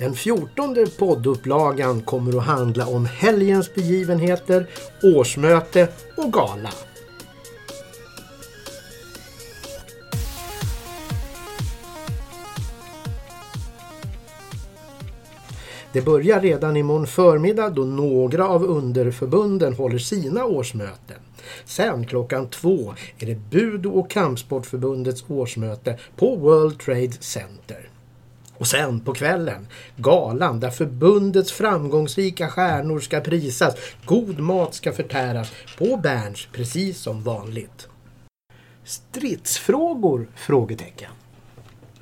Den fjortonde poddupplagan kommer att handla om helgens begivenheter, årsmöte och gala. Det börjar redan imorgon förmiddag då några av underförbunden håller sina årsmöten. Sen klockan två är det Budo och kampsportförbundets årsmöte på World Trade Center. Och sen på kvällen galan där förbundets framgångsrika stjärnor ska prisas. God mat ska förtäras på Berns precis som vanligt. Stridsfrågor? Frågetecken.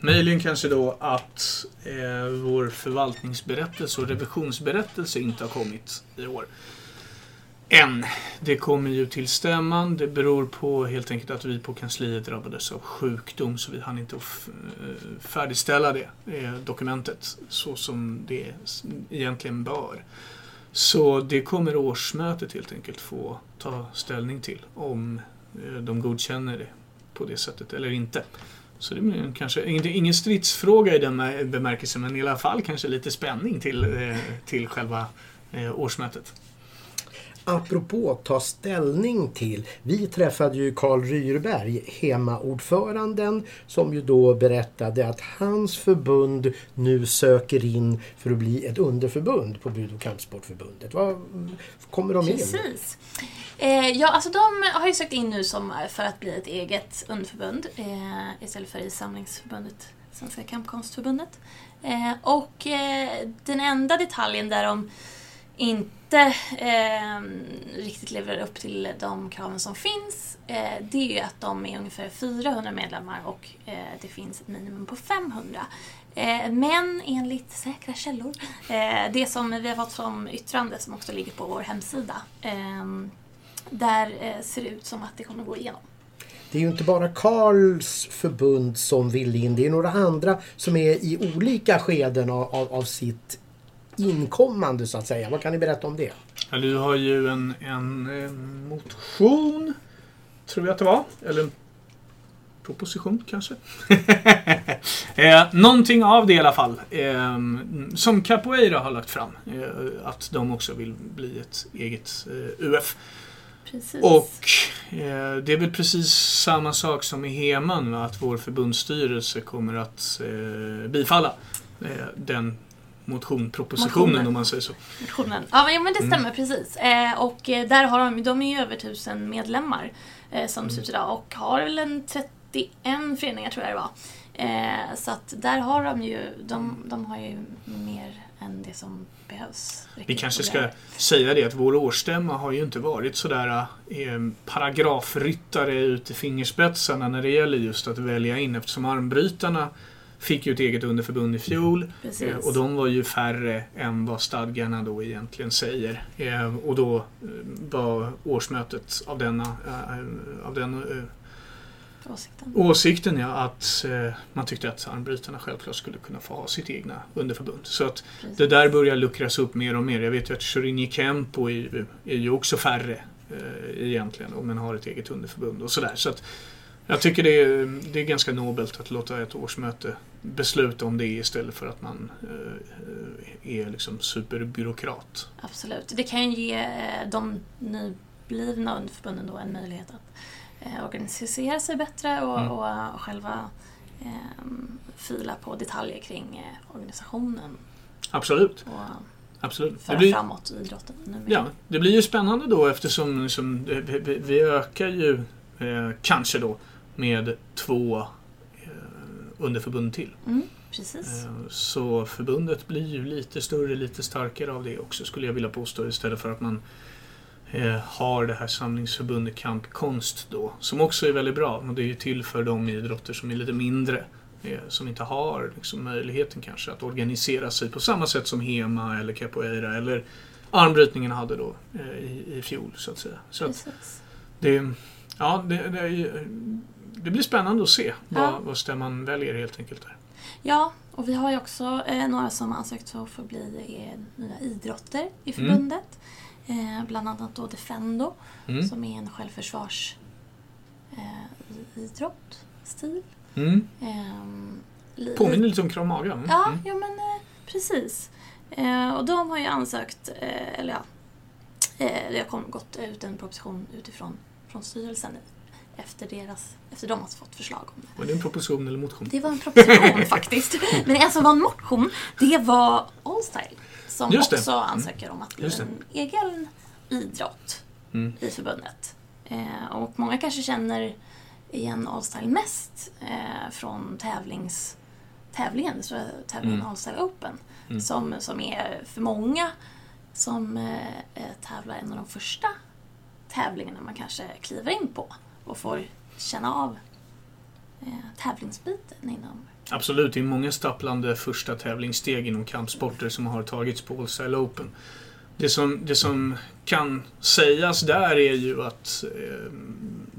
Möjligen kanske då att eh, vår förvaltningsberättelse och revisionsberättelse inte har kommit i år. Än. Det kommer ju till stämman. Det beror på helt enkelt att vi på kansliet drabbades av sjukdom så vi hann inte eh, färdigställa det eh, dokumentet så som det egentligen bör. Så det kommer årsmötet helt enkelt få ta ställning till om eh, de godkänner det på det sättet eller inte. Så det blir kanske ingen stridsfråga i den bemärkelsen men i alla fall kanske lite spänning till, eh, till själva eh, årsmötet. Apropå ta ställning till. Vi träffade ju Karl Ryrberg, hemmaordföranden, som ju då berättade att hans förbund nu söker in för att bli ett underförbund på Bud och kampsportförbundet. Vad kommer de in? Precis. Eh, ja, alltså de har ju sökt in nu som, eh, för att bli ett eget underförbund eh, istället för i Samlingsförbundet, Svenska Kampkonstförbundet. Eh, och eh, den enda detaljen där de inte eh, riktigt lever upp till de kraven som finns, eh, det är ju att de är ungefär 400 medlemmar och eh, det finns ett minimum på 500. Eh, Men enligt säkra källor, eh, det som vi har fått som yttrande som också ligger på vår hemsida, eh, där eh, ser det ut som att det kommer gå igenom. Det är ju inte bara Karls förbund som vill in. Det är några andra som är i olika skeden av, av, av sitt inkommande så att säga. Vad kan ni berätta om det? Ja, du har ju en, en, motion, tror jag att det var. Eller en proposition kanske. eh, någonting av det i alla fall. Eh, som Capoeira har lagt fram. Eh, att de också vill bli ett eget eh, UF. Precis. Och eh, det är väl precis samma sak som i Heman, va? att vår förbundsstyrelse kommer att eh, bifalla eh, den motion, propositionen Motionen. om man säger så. motionen. Ja, men- ja, men det Mm. stämmer precis. Eh, och eh, där har de, de är ju över tusen medlemmar eh, som Mm. ser ut idag och har väl en 31 föreningar tror jag det var. Eh, så att där har de ju, de, de har ju mer än det som behövs. Vi kanske ska säga det att vår årsstämma har ju inte varit sådär eh, paragrafryttare ut i fingerspetsarna när det gäller just att välja in eftersom armbrytarna fick ju ett eget underförbund i fjol Precis. eh, och de var ju färre än vad stadgarna då egentligen säger. Eh, och då eh, var årsmötet av denna av den Åsikten. åsikten ja, att man tyckte att armbrytarna självklart skulle kunna få ha sitt egna underförbund. Så att Precis. det där börjar luckras upp mer och mer. Jag vet ju att Shorinji Kempo är, ju- också färre egentligen man har ett eget underförbund och sådär. Så att jag tycker det är, det är ganska nobelt att låta ett årsmöte besluta om det istället för att man eh, är liksom superbyråkrat. Absolut. Det kan ju ge eh, de nyblivna underförbunden då en möjlighet att eh, organisera sig bättre och, Mm. och, eh, själva eh, fila på detaljer kring eh, organisationen Absolut. och absolut. Det föra blir, framåt idrotten. Ja, det blir ju spännande då eftersom liksom, det- vi, vi- vi ökar ju eh, kanske då med två eh, underförbund till. Mm. Eh, så förbundet blir ju lite större, lite starkare av det också skulle jag vilja påstå istället för att man eh, har det här samlingsförbundet Kampkonst då som också är väldigt bra och det är ju till för de idrotter som är lite mindre som inte har liksom, möjligheten kanske att organisera sig på samma sätt som Hema eller Capoeira eller armbrytningen hade då i, i fjol så att säga. Så att det, ja, det, det, är ju- det blir spännande att se vad, Ja. vad stämman väljer helt enkelt. Där. Ja, och vi har ju också eh, några som ansökt för att få bli eh, nya idrotter i Mm. förbundet. Eh, bland annat då Defendo Mm. som är en självförsvars eh, stil. Mm. Li- Påminner lite om Krav Maga. Mm. Ja, Mm. ja men eh, Precis. Eh, och de har ju ansökt, eh, eller ja, eh, det har gått ut en proposition utifrån från styrelsen efter, deras, efter de har fått förslag om det. Var det en proposition eller motion? Det var en proposition faktiskt. Men det som var en motion, det var Allstyle som Just det. också ansöker om att bli en egen idrott Mm. i förbundet. Eh, och många kanske känner igen Allstyle mest eh, från tävlings, tävlingen, så tävlingen Mm. Allstyle Open. Mm. Som, som är för många som eh, eh, tävlar en av de första tävlingarna man kanske kliver in på och får känna av eh, tävlingsbiten inom Absolut, det är många stapplande första tävlingssteg inom kampsporter som har tagits på All Style Open. Det som, det som kan sägas där är ju att eh,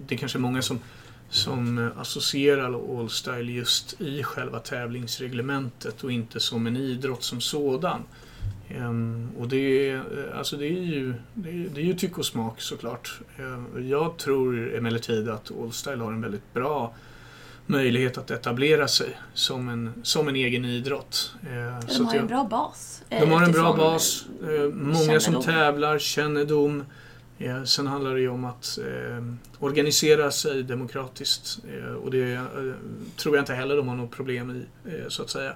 det är kanske är många som, som associerar All Style just i själva tävlingsreglementet och inte som en idrott som sådan. Ehm, och det är, eh, alltså det är ju, det är, det är ju tyck och smak såklart. Eh, jag tror emellertid att All Style har en väldigt bra möjlighet att etablera sig som en, som en egen idrott. Eh, så de har jag- en bra bas. eh, de har en bra utifrån, bas, eh, många som kännedom. tävlar, kännedom. Eh, sen handlar det ju om att eh, organisera sig demokratiskt eh, och det eh, tror jag inte heller de har något problem i, eh, så att säga.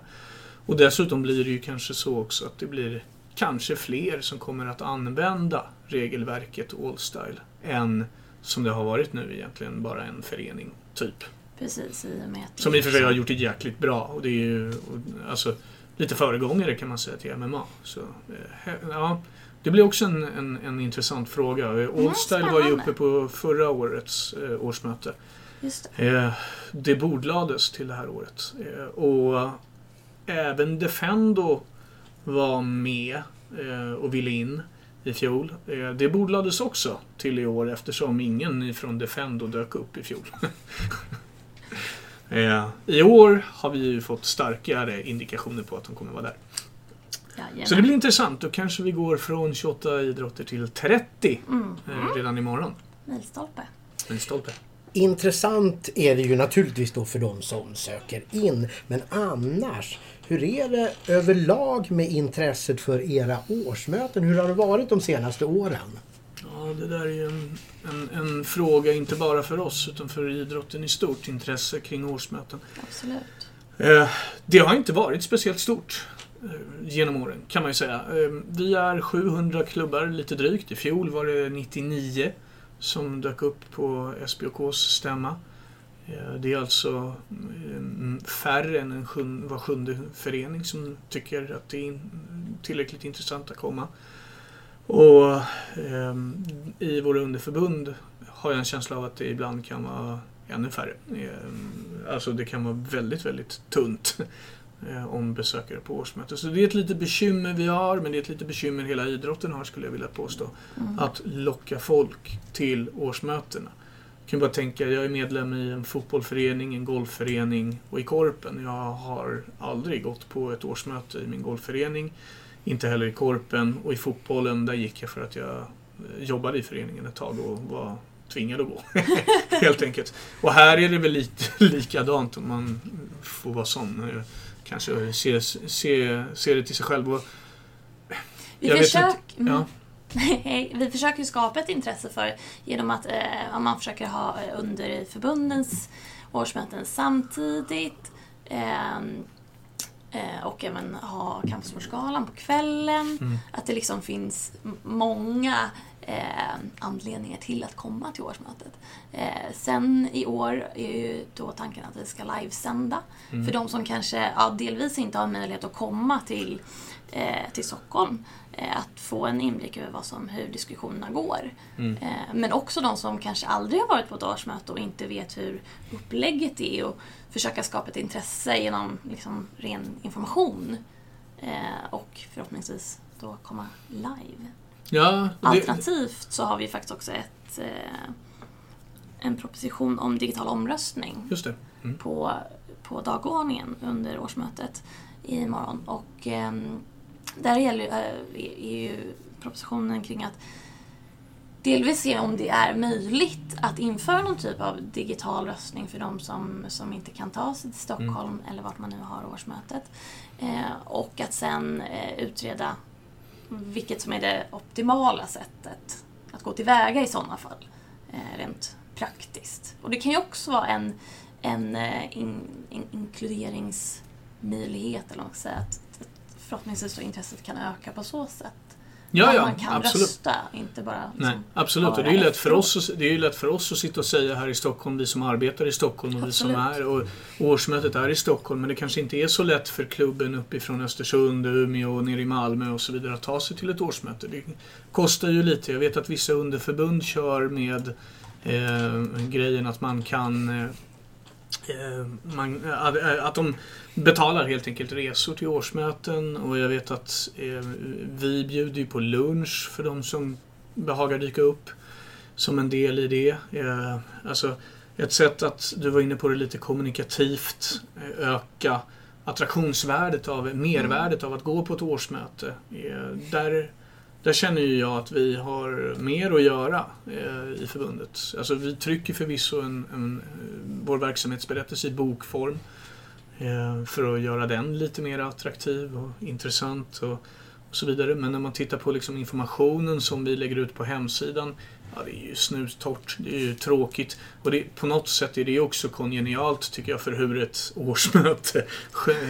Och dessutom blir det ju kanske så också att det blir kanske fler som kommer att använda regelverket All Style än som det har varit nu egentligen bara en förening, typ. Precis, i och med att Som i och för sig har gjort det jäkligt bra. Och det är ju och, alltså, lite föregångare kan man säga till MMA. Så, eh, ja, det blir också en, en, en intressant fråga. Eh, All Style var ju uppe på förra årets eh, årsmöte. Just det. Eh, det bordlades till det här året. Eh, och även Defendo var med eh, och ville in i fjol. Eh, det bordlades också till i år eftersom ingen ifrån Defendo dök upp i fjol. eh, I år har vi ju fått starkare indikationer på att de kommer vara där. Jajamän. Så det blir intressant. Då kanske vi går från 28 idrotter till 30 Mm. redan imorgon. Milstolpe. Milstolpe. Intressant är det ju naturligtvis då för de som söker in. Men annars, hur är det överlag med intresset för era årsmöten? Hur har det varit de senaste åren? Ja, det där är ju en, en, en fråga inte bara för oss utan för idrotten i stort. Intresse kring årsmöten. Absolut. Eh, det har inte varit speciellt stort eh, genom åren kan man ju säga. Eh, vi är 700 klubbar lite drygt. I fjol var det 99 som dök upp på SBOKs stämma. Eh, det är alltså mm, mm, färre än en var sjunde förening som tycker att det är tillräckligt intressant att komma. Och ehm, i våra underförbund har jag en känsla av att det ibland kan vara ännu färre. Ehm, alltså det kan vara väldigt, väldigt tunt om besökare på årsmöte. Så det är ett litet bekymmer vi har, men det är ett litet bekymmer hela idrotten har skulle jag vilja påstå. Mm. Att locka folk till årsmötena. Jag kan bara tänka, jag är medlem i en fotbollförening, en golfförening och i Korpen. Jag har aldrig gått på ett årsmöte i min golfförening. Inte heller i Korpen och i fotbollen, där gick jag för att jag eh, jobbade i föreningen ett tag och var tvingad att gå. Helt enkelt. Och här är det väl lite likadant om man får vara sån. Kanske se, se, se det till sig själv. Och, Vi, försök, mm. Ja. Vi försöker ju skapa ett intresse för genom att eh, man försöker ha eh, under förbundens årsmöten samtidigt ehm, eh, och även ha kampsportsgalan på kvällen. Mm. Att det liksom finns många eh, anledningar till att komma till årsmötet. Eh, sen i år är ju då tanken att vi ska livesända. Mm. För de som kanske ja, delvis inte har möjlighet att komma till, eh, till Stockholm. Eh, att få en inblick över vad som, hur diskussionerna går. Mm. Eh, men också de som kanske aldrig har varit på ett årsmöte och inte vet hur upplägget är och försöka skapa ett intresse genom liksom, ren information. Eh, och förhoppningsvis då komma live. Ja, det, Alternativt så har vi faktiskt också ett, eh, en proposition om digital omröstning just det. Mm. på, på dagordningen under årsmötet imorgon. Och ehm, där gäller, ju- eh, ju propositionen kring att delvis se om det är möjligt att införa någon typ av digital röstning för de som, som inte kan ta sig till Stockholm eller vart man nu har årsmötet. Eh, och att sen eh, utreda vilket som är det optimala sättet att gå tillväga i sådana fall, eh, rent praktiskt. Och det kan ju också vara en, en eh, in, in, inkluderingsmöjlighet, eller vad man ska säga, att, att förhoppningsvis så intresset kan öka på så sätt. Ja, ja, man kan absolut. rösta, inte bara liksom, Nej, absolut. Och det är, ju lätt för oss, det är ju lätt för oss att sitta och säga här i Stockholm, vi som arbetar i Stockholm och vi som Absolut. är och årsmötet är i Stockholm. Men det kanske inte är så lätt för klubben uppifrån Östersund, Umeå och nere i Malmö och så vidare att ta sig till ett årsmöte. Det kostar ju lite. Jag vet att vissa underförbund kör med eh, grejen att man kan eh, man, att, eh, att de betalar helt enkelt resor till årsmöten och jag vet att eh, vi bjuder ju på lunch för de som behagar dyka upp som en del i det. Eh, alltså ett sätt att, du var inne på det lite kommunikativt, eh, öka attraktionsvärdet av, mervärdet av att gå på ett årsmöte. Eh, där, där känner ju jag att vi har mer att göra eh, i förbundet. Alltså vi trycker förvisso en, en, eh, vår verksamhetsberättelse i bokform eh, för att göra den lite mer attraktiv och intressant och, och så vidare. Men när man tittar på liksom informationen som vi lägger ut på hemsidan Ja, det är ju snustort. Det är ju tråkigt. Och det, på något sätt är det också kongenialt tycker jag för hur ett årsmöte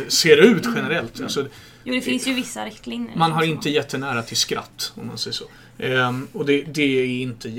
ser ut generellt. Alltså, Jo, det finns ju vissa riktlinjer. man har inte jättenära till skratt, om man säger så. Ehm, och det, det är inte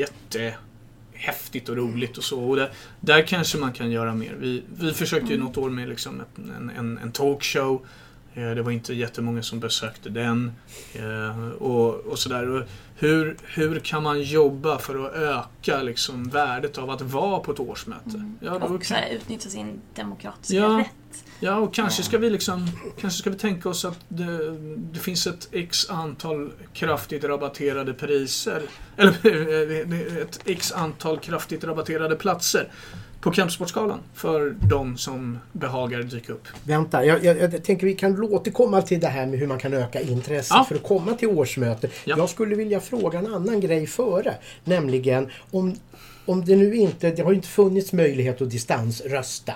häftigt och roligt och så. Och där, där kanske man kan göra mer. Vi, vi försökte ju något år med liksom en, en, en talkshow. Eh, Det var inte jättemånga som besökte den. Eh, och, och sådär. Hur, hur kan man jobba för att öka liksom värdet av att vara på ett årsmöte? Ja, då Och här, utnyttja sin demokratiska Ja. rätt. Ja, och kanske ska vi liksom Kanske ska vi tänka oss att det, det finns ett x antal kraftigt rabatterade priser. Eller ett x antal kraftigt rabatterade platser på Kampsportsgalan för de som behagar dyka upp. Vänta, jag, jag, jag tänker vi kan återkomma till det här med hur man kan öka intresset Ja. för att komma till årsmöte. Ja. Jag skulle vilja fråga en annan grej före. Nämligen om, om det nu inte, det har inte funnits möjlighet att distansrösta.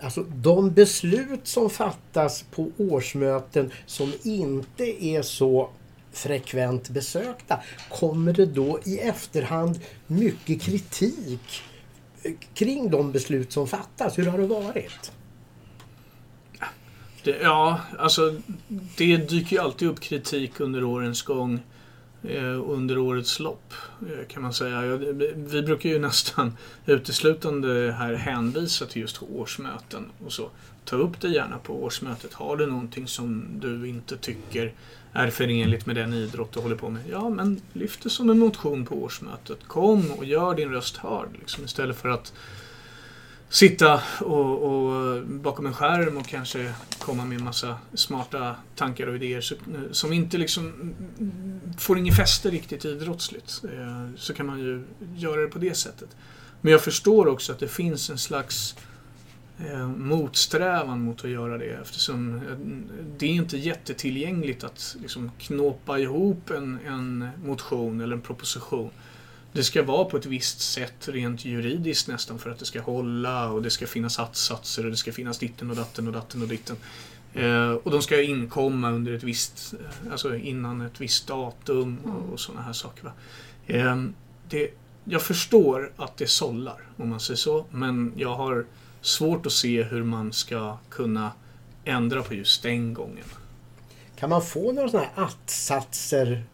Alltså de beslut som fattas på årsmöten som inte är så frekvent besökta, kommer det då i efterhand mycket kritik kring de beslut som fattas? Hur har det varit? Det, ja, alltså det dyker ju alltid upp kritik under årens gång. Eh, under årets lopp eh, kan man säga. Vi brukar ju nästan uteslutande här hänvisa till just årsmöten och så. Ta upp det gärna på årsmötet. Har du någonting som du inte tycker är förenligt med den idrott du håller på med? Ja, men lyft det som en motion på årsmötet. Kom och gör din röst hörd. Liksom, istället för att sitta och, och eh, bakom en skärm och kanske komma med en massa smarta tankar och idéer så, eh, som inte liksom får ingen fäste riktigt idrottsligt. Eh, så kan man ju göra det på det sättet. Men jag förstår också att det finns en slags motsträvan mot att göra det eftersom det är inte jättetillgängligt att liksom knåpa ihop en, en motion eller en proposition. Det ska vara på ett visst sätt rent juridiskt nästan för att det ska hålla och det ska finnas att-satser och det ska finnas ditten och datten och datten och ditten. Eh, och de ska inkomma under ett visst, eh, alltså innan ett visst datum och, och sådana här saker. Va? Eh, det, jag förstår att det sållar, om man säger så, men jag har svårt att se hur man ska kunna ändra på just den gången. Kan man få några sådana här att-satser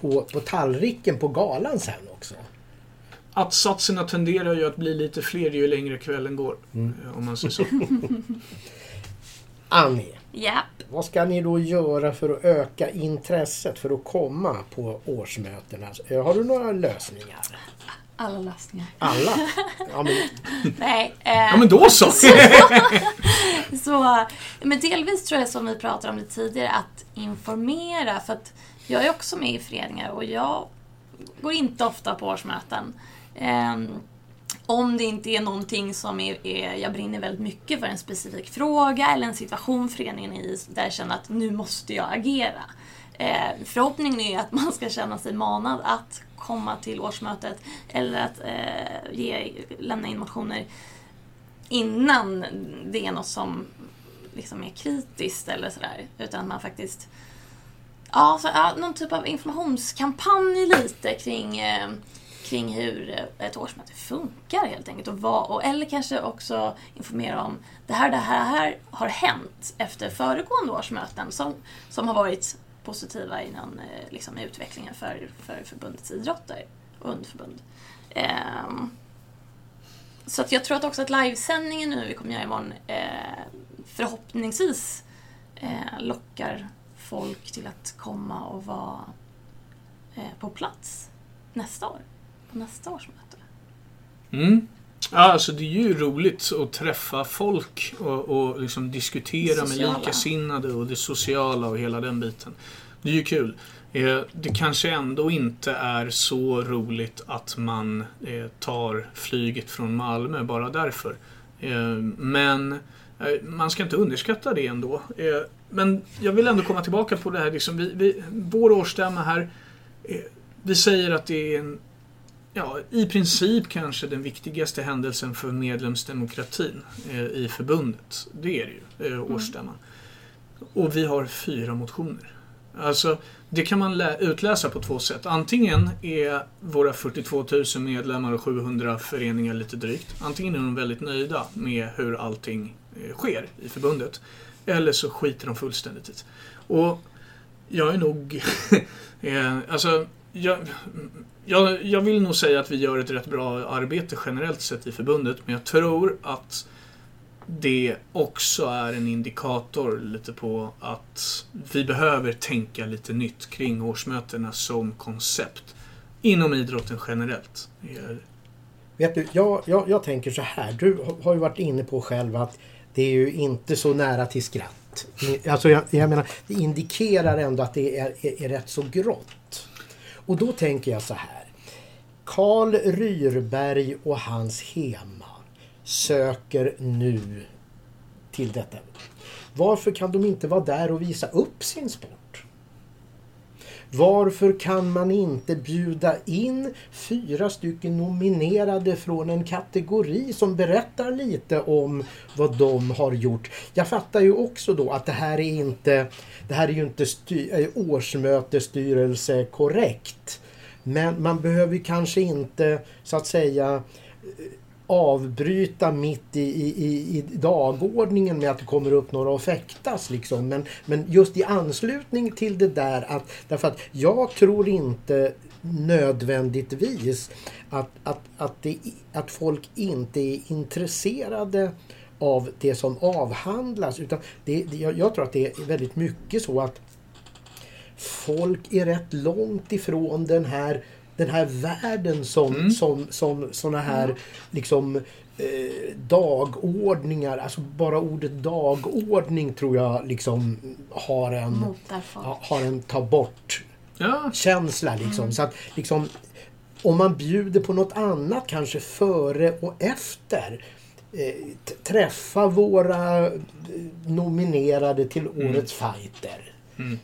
på, på tallriken på galan sen också? Att-satserna tenderar ju att bli lite fler ju längre kvällen går, eh, om man säger så. Annie, Ja. vad ska ni då göra för att öka intresset för att komma på årsmötena? Eh, Har du några lösningar? Alla lösningar. Alla? Ja, men, Nej. Eh, Ja men då så! Så, men delvis tror jag som vi pratade om lite tidigare, att informera. För att jag är också med i föreningar och jag går inte ofta på årsmöten. Ehm, om det inte är någonting som är, är, jag brinner väldigt mycket för en specifik fråga eller en situation föreningen är i där jag känner att nu måste jag agera. Eh, förhoppningen är att man ska känna sig manad att komma till årsmötet eller att eh, ge, lämna in motioner innan det är något som liksom är kritiskt eller sådär. Utan att man faktiskt Ja, så, ja, någon typ av informationskampanj lite kring, eh, kring hur eh, ett årsmöte funkar helt enkelt. Och vad, och, eller kanske också informera om det här, det här, här har hänt efter föregående årsmöten som, som har varit positiva i någon, eh, liksom, utvecklingen för, för förbundets idrotter och underförbund. Eh, så att jag tror att också att livesändningen nu vi kommer göra imorgon eh, förhoppningsvis eh, lockar folk till att komma och vara eh, på plats nästa år. På nästa års möte. Mm. Ja, alltså det är ju roligt att träffa folk och, och liksom diskutera med likasinnade och det sociala och hela den biten. Det är ju kul. Eh, det kanske ändå inte är så roligt att man eh, tar flyget från Malmö bara därför. Eh, men man ska inte underskatta det ändå. Men jag vill ändå komma tillbaka på det här. Liksom, vi, vi, vår årsstämma här. Vi säger att det är en, ja, i princip kanske den viktigaste händelsen för medlemsdemokratin i förbundet. Det är det ju, årsstämman. Och vi har fyra motioner. Alltså, det kan man utläsa på två sätt. Antingen är våra 42 000 medlemmar och 700 föreningar lite drygt. Antingen är de väldigt nöjda med hur allting eh, sker i förbundet. Eller så skiter de fullständigt i Och jag är nog... Eh, alltså, jag, jag, jag vill nog säga att vi gör ett rätt bra arbete generellt sett i förbundet. Men jag tror att det också är en indikator lite på att vi behöver tänka lite nytt kring årsmötena som koncept. Inom idrotten generellt. Vet du, jag, jag, jag tänker så här. Du har ju varit inne på själv att det är ju inte så nära till skratt. Alltså jag, jag menar, det indikerar ändå att det är, är, är rätt så grått. Och då tänker jag så här. Karl Ryrberg och hans Hema söker nu till detta. Varför kan de inte vara där och visa upp sin sport? Varför kan man inte bjuda in fyra stycken nominerade från en kategori som berättar lite om vad de har gjort? Jag fattar ju också då att det här är inte det här är ju inte styr, eh, årsmötesstyrelse korrekt. Men man behöver kanske inte så att säga eh, avbryta mitt i, i, i dagordningen med att det kommer upp några och fäktas. Liksom. Men, men just i anslutning till det där att därför att jag tror inte nödvändigtvis att, att, att, det, att folk inte är intresserade av det som avhandlas. Utan det, jag, jag tror att det är väldigt mycket så att folk är rätt långt ifrån den här den här världen som, mm. som, som såna här mm. liksom eh, dagordningar, alltså bara ordet dagordning tror jag liksom har en, har en ta bort ja. känsla liksom. Mm. Så att liksom om man bjuder på något annat kanske före och efter eh, träffa våra eh, nominerade till mm. årets fighter. Mm.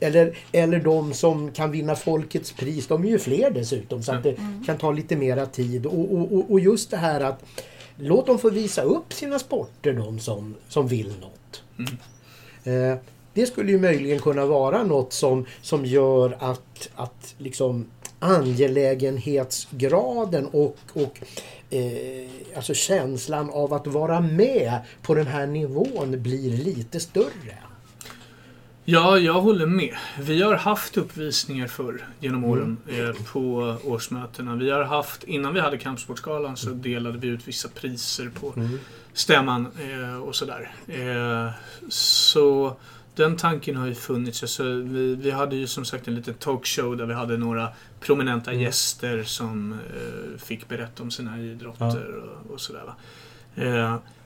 Eller, eller de som kan vinna Folkets pris. De är ju fler dessutom så att det kan ta lite mera tid. Och, och, och just det här att låt dem få visa upp sina sporter de som, som vill något. Mm. Eh, det skulle ju möjligen kunna vara något som, som gör att, att liksom angelägenhetsgraden och, och eh, alltså känslan av att vara med på den här nivån blir lite större. Ja, jag håller med. Vi har haft uppvisningar förr genom åren mm. eh, på årsmötena. Vi har haft, innan vi hade Kampsportsgalan så mm. delade vi ut vissa priser på mm. stämman eh, och sådär. Eh, så den tanken har ju funnits. Alltså, vi, vi hade ju som sagt en liten talkshow där vi hade några prominenta mm. gäster som eh, fick berätta om sina idrotter ja. och, och, sådär.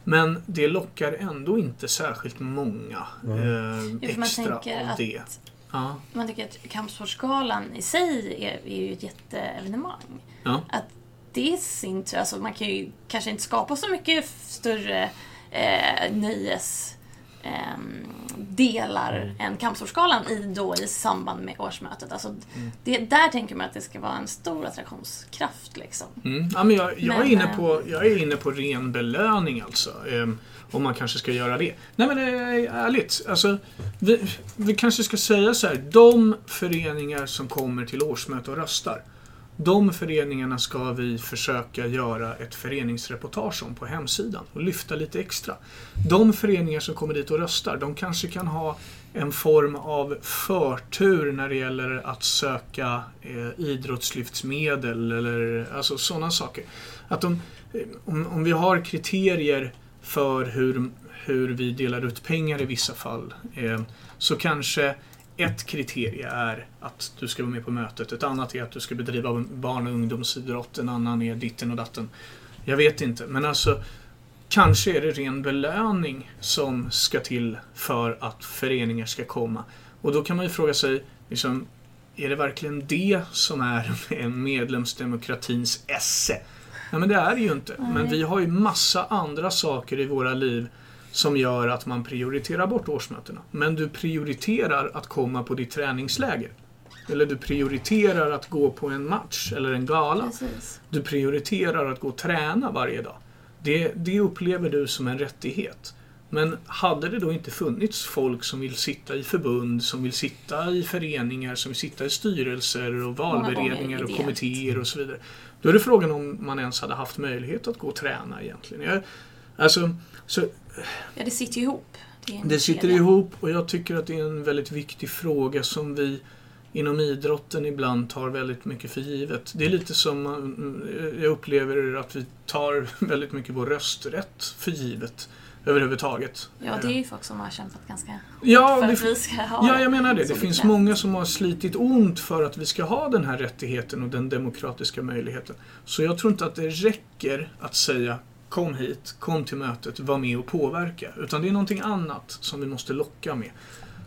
Men det lockar ändå inte särskilt många mm. eh, extra av det. Att, ja. Man tycker att Kampsportsgalan i sig är, är ju ett jätteevenemang. Ja. Att det i sin tur, alltså man kan ju kanske inte skapa så mycket större eh, nöjes delar än Kampsportsgalan i, då, i samband med årsmötet. Alltså, det, där tänker man att det ska vara en stor attraktionskraft. Liksom. Mm. Ja, men jag, jag, är Men, inne eh, på, jag är inne på ren belöning alltså. Ehm, om man kanske ska göra det. Nej men eh, ärligt. Alltså, vi, vi kanske ska säga så här. De föreningar som kommer till årsmöte och röstar. De föreningarna ska vi försöka göra ett föreningsreportage om på hemsidan och lyfta lite extra. De föreningar som kommer dit och röstar, de kanske kan ha en form av förtur när det gäller att söka eh, idrottslyftsmedel eller alltså sådana saker. Att de, eh, om, om vi har kriterier för hur, hur vi delar ut pengar i vissa fall eh, så kanske ett kriterie är att du ska vara med på mötet. Ett annat är att du ska bedriva barn och ungdomsidrott. En annan är ditten och datten. Jag vet inte, men alltså kanske är det ren belöning som ska till för att föreningar ska komma. Och då kan man ju fråga sig, liksom, är det verkligen det som är medlemsdemokratins esse? Nej, men det är det ju inte. Men vi har ju massa andra saker i våra liv som gör att man prioriterar bort årsmötena. Men du prioriterar att komma på ditt träningsläger. Eller du prioriterar att gå på en match eller en gala. Precis. Du prioriterar att gå och träna varje dag. Det, det upplever du som en rättighet. Men hade det då inte funnits folk som vill sitta i förbund, som vill sitta i föreningar, som vill sitta i styrelser och valberedningar och kommittéer och så vidare. Då är det frågan om man ens hade haft möjlighet att gå och träna egentligen. Jag, alltså, så Ja, det sitter ju ihop. en det sitter ihop och jag tycker att det är en väldigt viktig fråga som vi inom idrotten ibland tar väldigt mycket för givet. Det är lite som mm, jag upplever att vi tar väldigt mycket vår rösträtt för givet överhuvudtaget. Ja, det är ju folk som har kämpat ganska Ja, för det, att vi ska ha ja, jag menar det. Det finns många som har slitit ont för att vi ska ha den här rättigheten och den demokratiska möjligheten. Så jag tror inte att det räcker att säga kom hit, kom till mötet, var med och påverka. Utan det är någonting annat som vi måste locka med.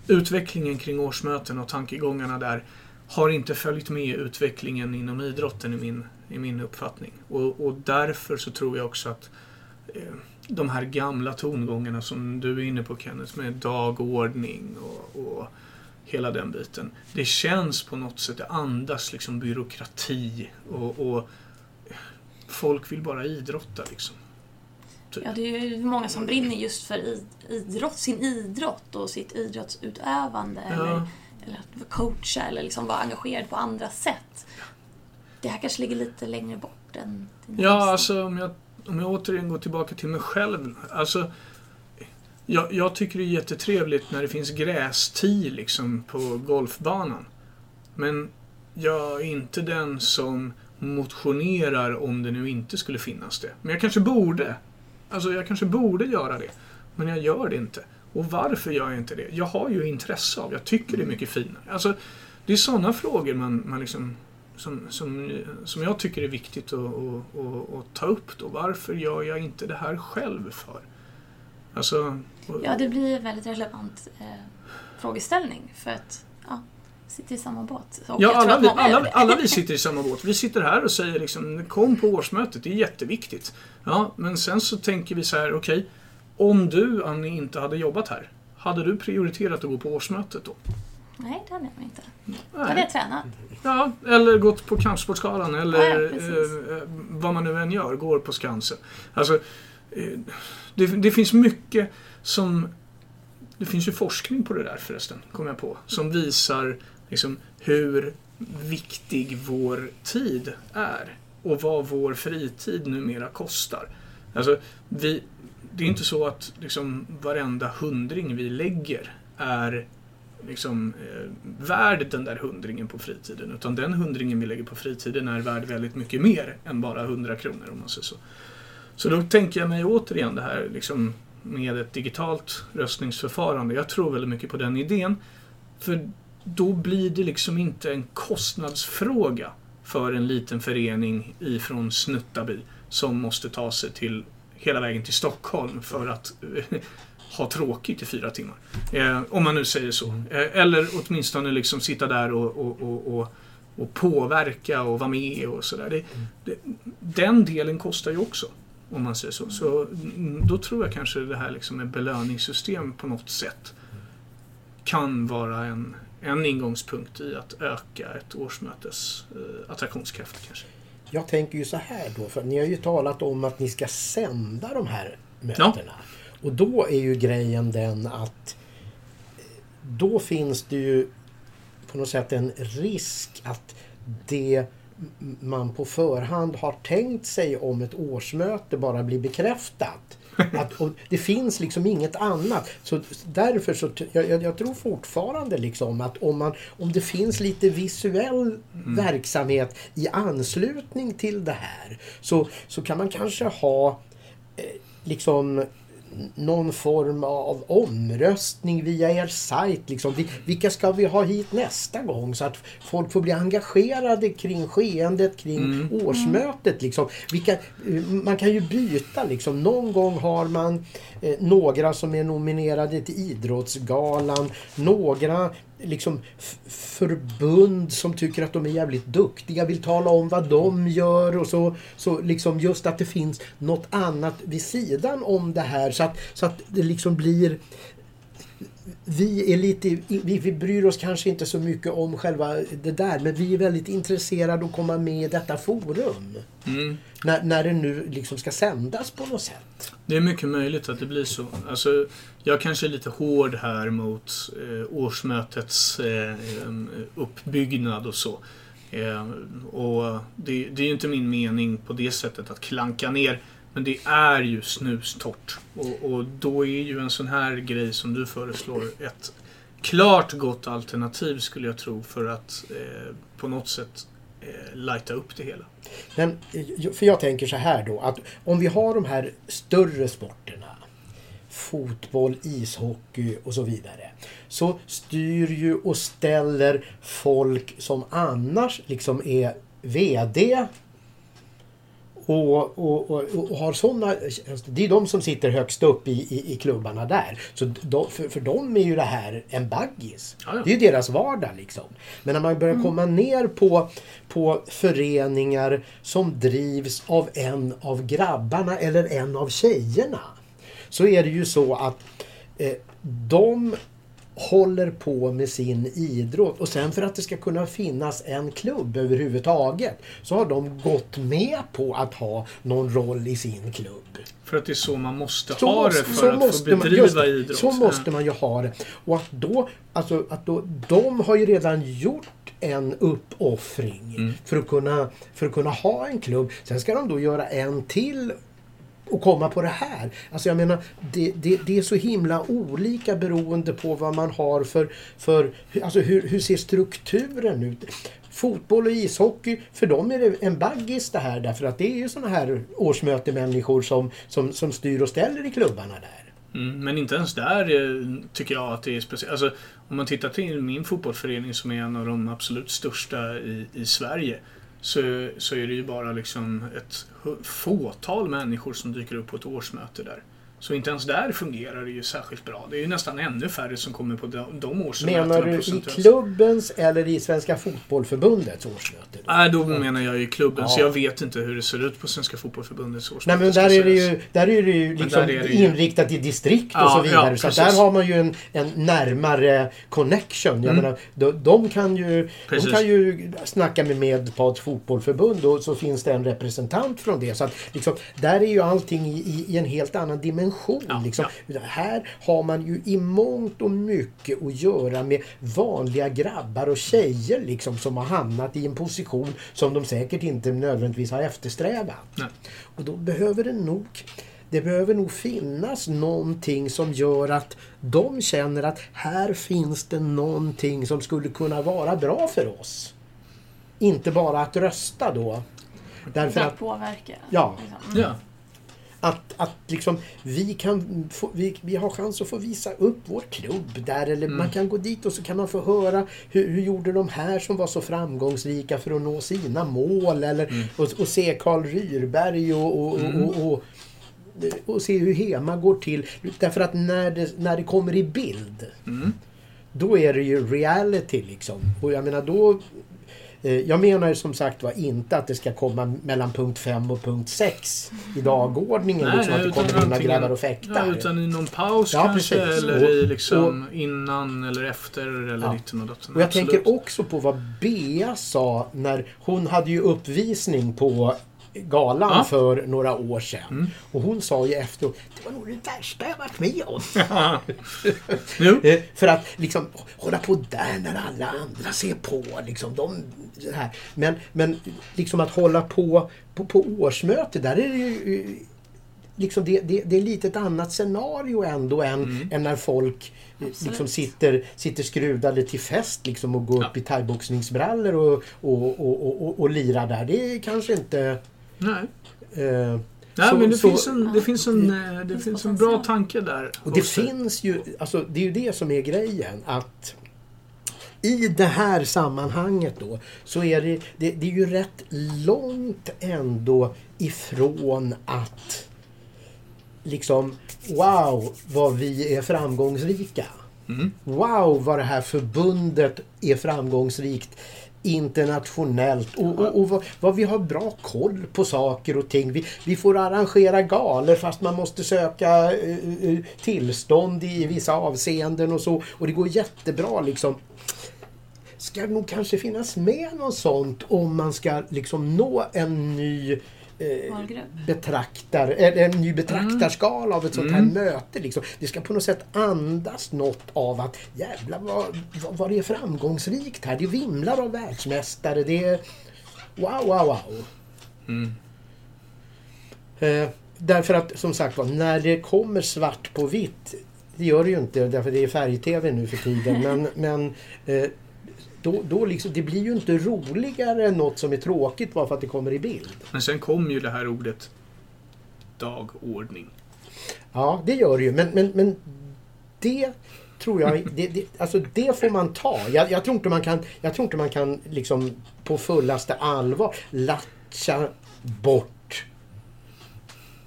Utvecklingen kring årsmöten och tankegångarna där har inte följt med utvecklingen inom idrotten i min, i min uppfattning. Och, och därför så tror jag också att eh, de här gamla tongångarna som du är inne på Kenneth med dagordning och, och hela den biten. Det känns på något sätt, det andas liksom byråkrati och, och folk vill bara idrotta liksom. Typ. Ja, det är ju många som brinner just för id- idrott, sin idrott och sitt idrottsutövande. Eller, Ja, eller att coacha eller liksom vara engagerad på andra sätt. Det här kanske ligger lite längre bort än ja hälsa. alltså om jag, om jag återigen går tillbaka till mig själv. Alltså, jag, jag tycker det är jättetrevligt när det finns grästil liksom på golfbanan. Men jag är inte den som motionerar om det nu inte skulle finnas det. Men jag kanske borde. Alltså jag kanske borde göra det. Men jag gör det inte. Och varför gör jag inte det? Jag har ju intresse av, jag tycker det är mycket finare. Alltså, det är sådana frågor man, man liksom, som, som, som jag tycker är viktigt att, att, att, att ta upp då. Varför gör jag inte det här själv för? Alltså, och- Ja, det blir en väldigt relevant eh, frågeställning för att ja, sitter i samma båt. Och Ja, alla vi, alla, alla vi sitter i samma båt. Vi sitter här och säger liksom, kom på årsmötet, det är jätteviktigt. Ja, men sen så tänker vi så här, okej, om du, Annie, inte hade jobbat här, hade du prioriterat att gå på årsmötet då? Nej, det hade jag inte. Då hade Nej. jag tränat. Ja, eller gått på Kampsportsgalan eller Ja, precis. eh, vad man nu än gör, går på Skansen. Alltså, eh, det, det finns mycket som... Det finns ju forskning på det där förresten, kom jag på, som visar liksom, hur viktig vår tid är och vad vår fritid numera kostar. Alltså, vi, det är inte så att liksom, varenda hundring vi lägger är liksom, eh, värd den där hundringen på fritiden. Utan den hundringen vi lägger på fritiden är värd väldigt mycket mer än bara 100 kronor om man säger så. Så då tänker jag mig återigen det här liksom, med ett digitalt röstningsförfarande. Jag tror väldigt mycket på den idén. För då blir det liksom inte en kostnadsfråga för en liten förening ifrån Snuttaby som måste ta sig till hela vägen till Stockholm för att eh, ha tråkigt i fyra timmar. Eh, om man nu säger så. Eh, eller åtminstone liksom sitta där och, och, och, och, och påverka och vara med och sådär. Det, den delen kostar ju också. Om man säger så. Så mm, då tror jag kanske det här liksom med belöningssystem på något sätt kan vara en, en ingångspunkt i att öka ett årsmötes eh, attraktionskraft kanske. Jag tänker ju så här då, för ni har ju talat om att ni ska sända de här mötena. Ja. Och då är ju grejen den att eh, då finns det ju på något sätt en risk att det man på förhand har tänkt sig om ett årsmöte bara blir bekräftat. Att, det finns liksom inget annat. Så därför så jag, jag tror fortfarande liksom att om, man, om det finns lite visuell mm. verksamhet i anslutning till det här så, så kan man kanske ha eh, liksom någon form av omröstning via er sajt. Liksom. Vilka ska vi ha hit nästa gång? Så att folk får bli engagerade kring skeendet, kring mm. årsmötet. Liksom. Vilka, man kan ju byta. Liksom. Någon gång har man eh, några som är nominerade till Idrottsgalan. Några liksom förbund som tycker att de är jävligt duktiga, vill tala om vad de gör och så, så liksom just att det finns något annat vid sidan om det här så att, så att det liksom blir vi är lite, vi, vi bryr oss kanske inte så mycket om själva det där men vi är väldigt intresserade att komma med i detta forum. Mm. När, när det nu liksom ska sändas på något sätt. Det är mycket möjligt att det blir så. Alltså, jag kanske är lite hård här mot eh, årsmötets eh, uppbyggnad och så. Eh, och det, det är inte min mening på det sättet att klanka ner men det är ju snustort. Och, och då är ju en sån här grej som du föreslår ett klart gott alternativ skulle jag tro för att eh, på något sätt eh, lighta upp det hela. Men, eh, för jag tänker så här då att om vi har de här större sporterna fotboll, ishockey och så vidare. Så styr ju och ställer folk som annars liksom är VD och, och, och, och, har sådana... Det är de som sitter högst upp i, i, i klubbarna där. Så de, för, för dem är ju det här en baggis. Det är ju deras vardag liksom. Men när man börjar mm. komma ner på, på föreningar som drivs av en av grabbarna eller en av tjejerna. Så är det ju så att eh, de håller på med sin idrott. Och sen för att det ska kunna finnas en klubb överhuvudtaget så har de gått med på att ha någon roll i sin klubb. För att det är så man måste så ha måste, det för att få bedriva man, idrott. Så måste man ju ha det. Och att då, alltså att då, de har ju redan gjort en uppoffring mm. för, att kunna, för att kunna ha en klubb. Sen ska de då göra en till och komma på det här. Alltså jag menar, det, det, det, är så himla olika beroende på vad man har för... för alltså hur, hur ser strukturen ut? Fotboll och ishockey, för dem är det en baggis det här därför att det är ju sådana här årsmötemänniskor som, som, som styr och ställer i klubbarna där. Mm, men inte ens där eh, tycker jag att det är speciellt. Alltså, om man tittar till min fotbollsförening som är en av de absolut största i, i Sverige så, så är det ju bara liksom ett fåtal människor som dyker upp på ett årsmöte där. Så inte ens där fungerar det ju särskilt bra. Det är ju nästan ännu färre som kommer på de, de årsmötena. Menar du i klubbens eller i Svenska Fotbollförbundets årsmöte? Nej, då mm. menar jag i klubben. Ja. Så jag vet inte hur det ser ut på Svenska Fotbollförbundets årsmöte. Nej, men där är det ju, där är det ju liksom det ju... inriktat i distrikt och ja, så vidare. Ja, så där har man ju en, en närmare connection. Jag mm. menar, de, de, kan ju, de kan ju snacka med Medpads fotbollförbund och så finns det en representant från det. Så att, liksom, där är ju allting i, i, i en helt annan dimension dimension. Ja, liksom. ja. Här har man ju i mångt och mycket att göra med vanliga grabbar och tjejer liksom, som har hamnat i en position som de säkert inte nödvändigtvis har eftersträvat. Nej. Och då behöver det nog det behöver nog finnas någonting som gör att de känner att här finns det någonting som skulle kunna vara bra för oss. Inte bara att rösta då. Därför att påverka. Ja. Liksom. Mm. ja. Att, att liksom, vi, kan få, vi, vi har chans att få visa upp vår klubb där. Eller mm. man kan gå dit och så kan man få höra hur, hur gjorde de här som var så framgångsrika för att nå sina mål. Eller, mm. och, och, se Karl Ryrberg och, och, mm. och, och, och, se hur Hema går till. Därför att när det, när det kommer i bild mm. då är det ju reality liksom. Och jag menar då jag menar som sagt var inte att det ska komma mellan punkt 5 och punkt 6 i dagordningen. Nej, liksom att det kommer antingen- grabbar och Ja, fäktar. utan i någon paus Ja, kanske. precis. Eller Och- i liksom innan eller efter eller Ja. ditten och datten. Och jag Absolut. tänker också på vad Bea sa när hon hade ju uppvisning på galan Ja. för några år sedan. Mm. Och hon sa ju efteråt, det var nog det värsta jag varit med om. Eh, För att liksom hålla på där när alla andra ser på. Liksom, de, här. Men, men liksom att hålla på på, på årsmöte, där är det ju eh, liksom det, det, det är lite ett annat scenario ändå än, Mm. än när folk eh, liksom sitter, sitter skrudade till fest liksom, och går Ja. upp i thaiboxningsbrallor och, och, och, och, och, och lirar där. Det är kanske inte... Nej. Eh, Nej, Så- men det så- finns en, det finns en, eh, det finns en bra tanke där. Och det också. finns ju, alltså det är ju det som är grejen att i det här sammanhanget då så är det, det, det är ju rätt långt ändå ifrån att liksom wow vad vi är framgångsrika. Mm. Wow vad det här förbundet är framgångsrikt internationellt och, och, och vad, vad vi har bra koll på saker och ting. Vi, vi får arrangera galer fast man måste söka uh, tillstånd i vissa avseenden och så. Och det går jättebra liksom. Ska nog kanske finnas med något sånt om man ska liksom nå en ny eh, betraktar, eller en ny betraktarskala av ett sånt här Mm. möte. Liksom. Det ska på något sätt andas något av att jävlar vad, vad, vad det är framgångsrikt här. Det vimlar av världsmästare. Det är wow, wow, wow. Mm. Eh, därför att som sagt var, när det kommer svart på vitt, det gör det ju inte därför det är färg-tv nu för tiden, men, men eh, då, då liksom, det blir ju inte roligare än något som är tråkigt bara för att det kommer i bild. Men sen kom ju det här ordet dagordning. Ja, det gör det ju. Men, men, men det tror jag, det, det, alltså det får man ta. Jag, jag tror inte man kan, jag tror inte man kan liksom på fullaste allvar latcha bort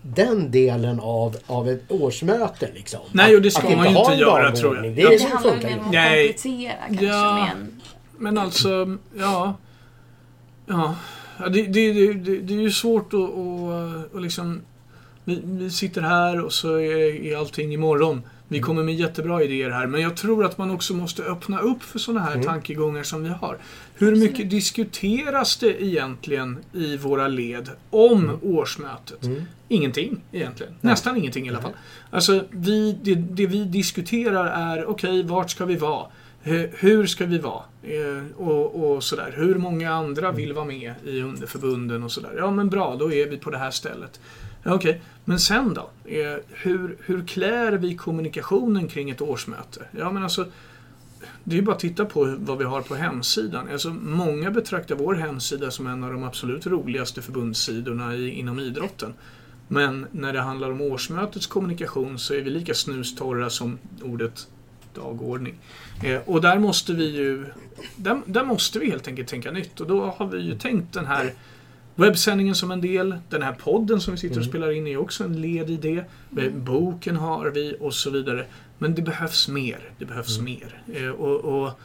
den delen av, av ett årsmöte. Liksom. Nej, och det ska att man ju inte göra, tror jag. Det, Ja, det handlar mer om att Nej. komplettera kanske Ja. med en... Men alltså, ja. Ja, det, det, det, det, det är ju svårt att, att, att liksom... Vi, vi sitter här och så är, är allting imorgon. Vi Mm. kommer med jättebra idéer här, men jag tror att man också måste öppna upp för sådana här Mm. tankegångar som vi har. Hur mycket diskuteras det egentligen i våra led om årsmötet? Mm. Ingenting egentligen. Nej. Nästan ingenting i alla fall. Alltså, vi, det, det vi diskuterar är, okej, vart ska vi vara? Hur, hur ska vi vara? Eh, och, och sådär. Hur många andra vill vara med i underförbunden och sådär? Ja, men bra, då är vi på det här stället. Ja, Okej, men sen då? Eh, hur, hur klär vi kommunikationen kring ett årsmöte? Ja, men alltså, det är ju bara att titta på vad vi har på hemsidan. Alltså, många betraktar vår hemsida som en av de absolut roligaste förbundssidorna i, inom idrotten. Men när det handlar om årsmötets kommunikation så är vi lika snustorra som ordet dagordning. Eh, och där måste vi ju där, där måste vi helt enkelt tänka nytt och då har vi ju tänkt den här webbsändningen som en del. Den här podden som vi sitter och Mm. spelar in är också en led i det. Eh, Boken har vi och så vidare. Men det behövs mer. Det behövs mer. Eh, och, och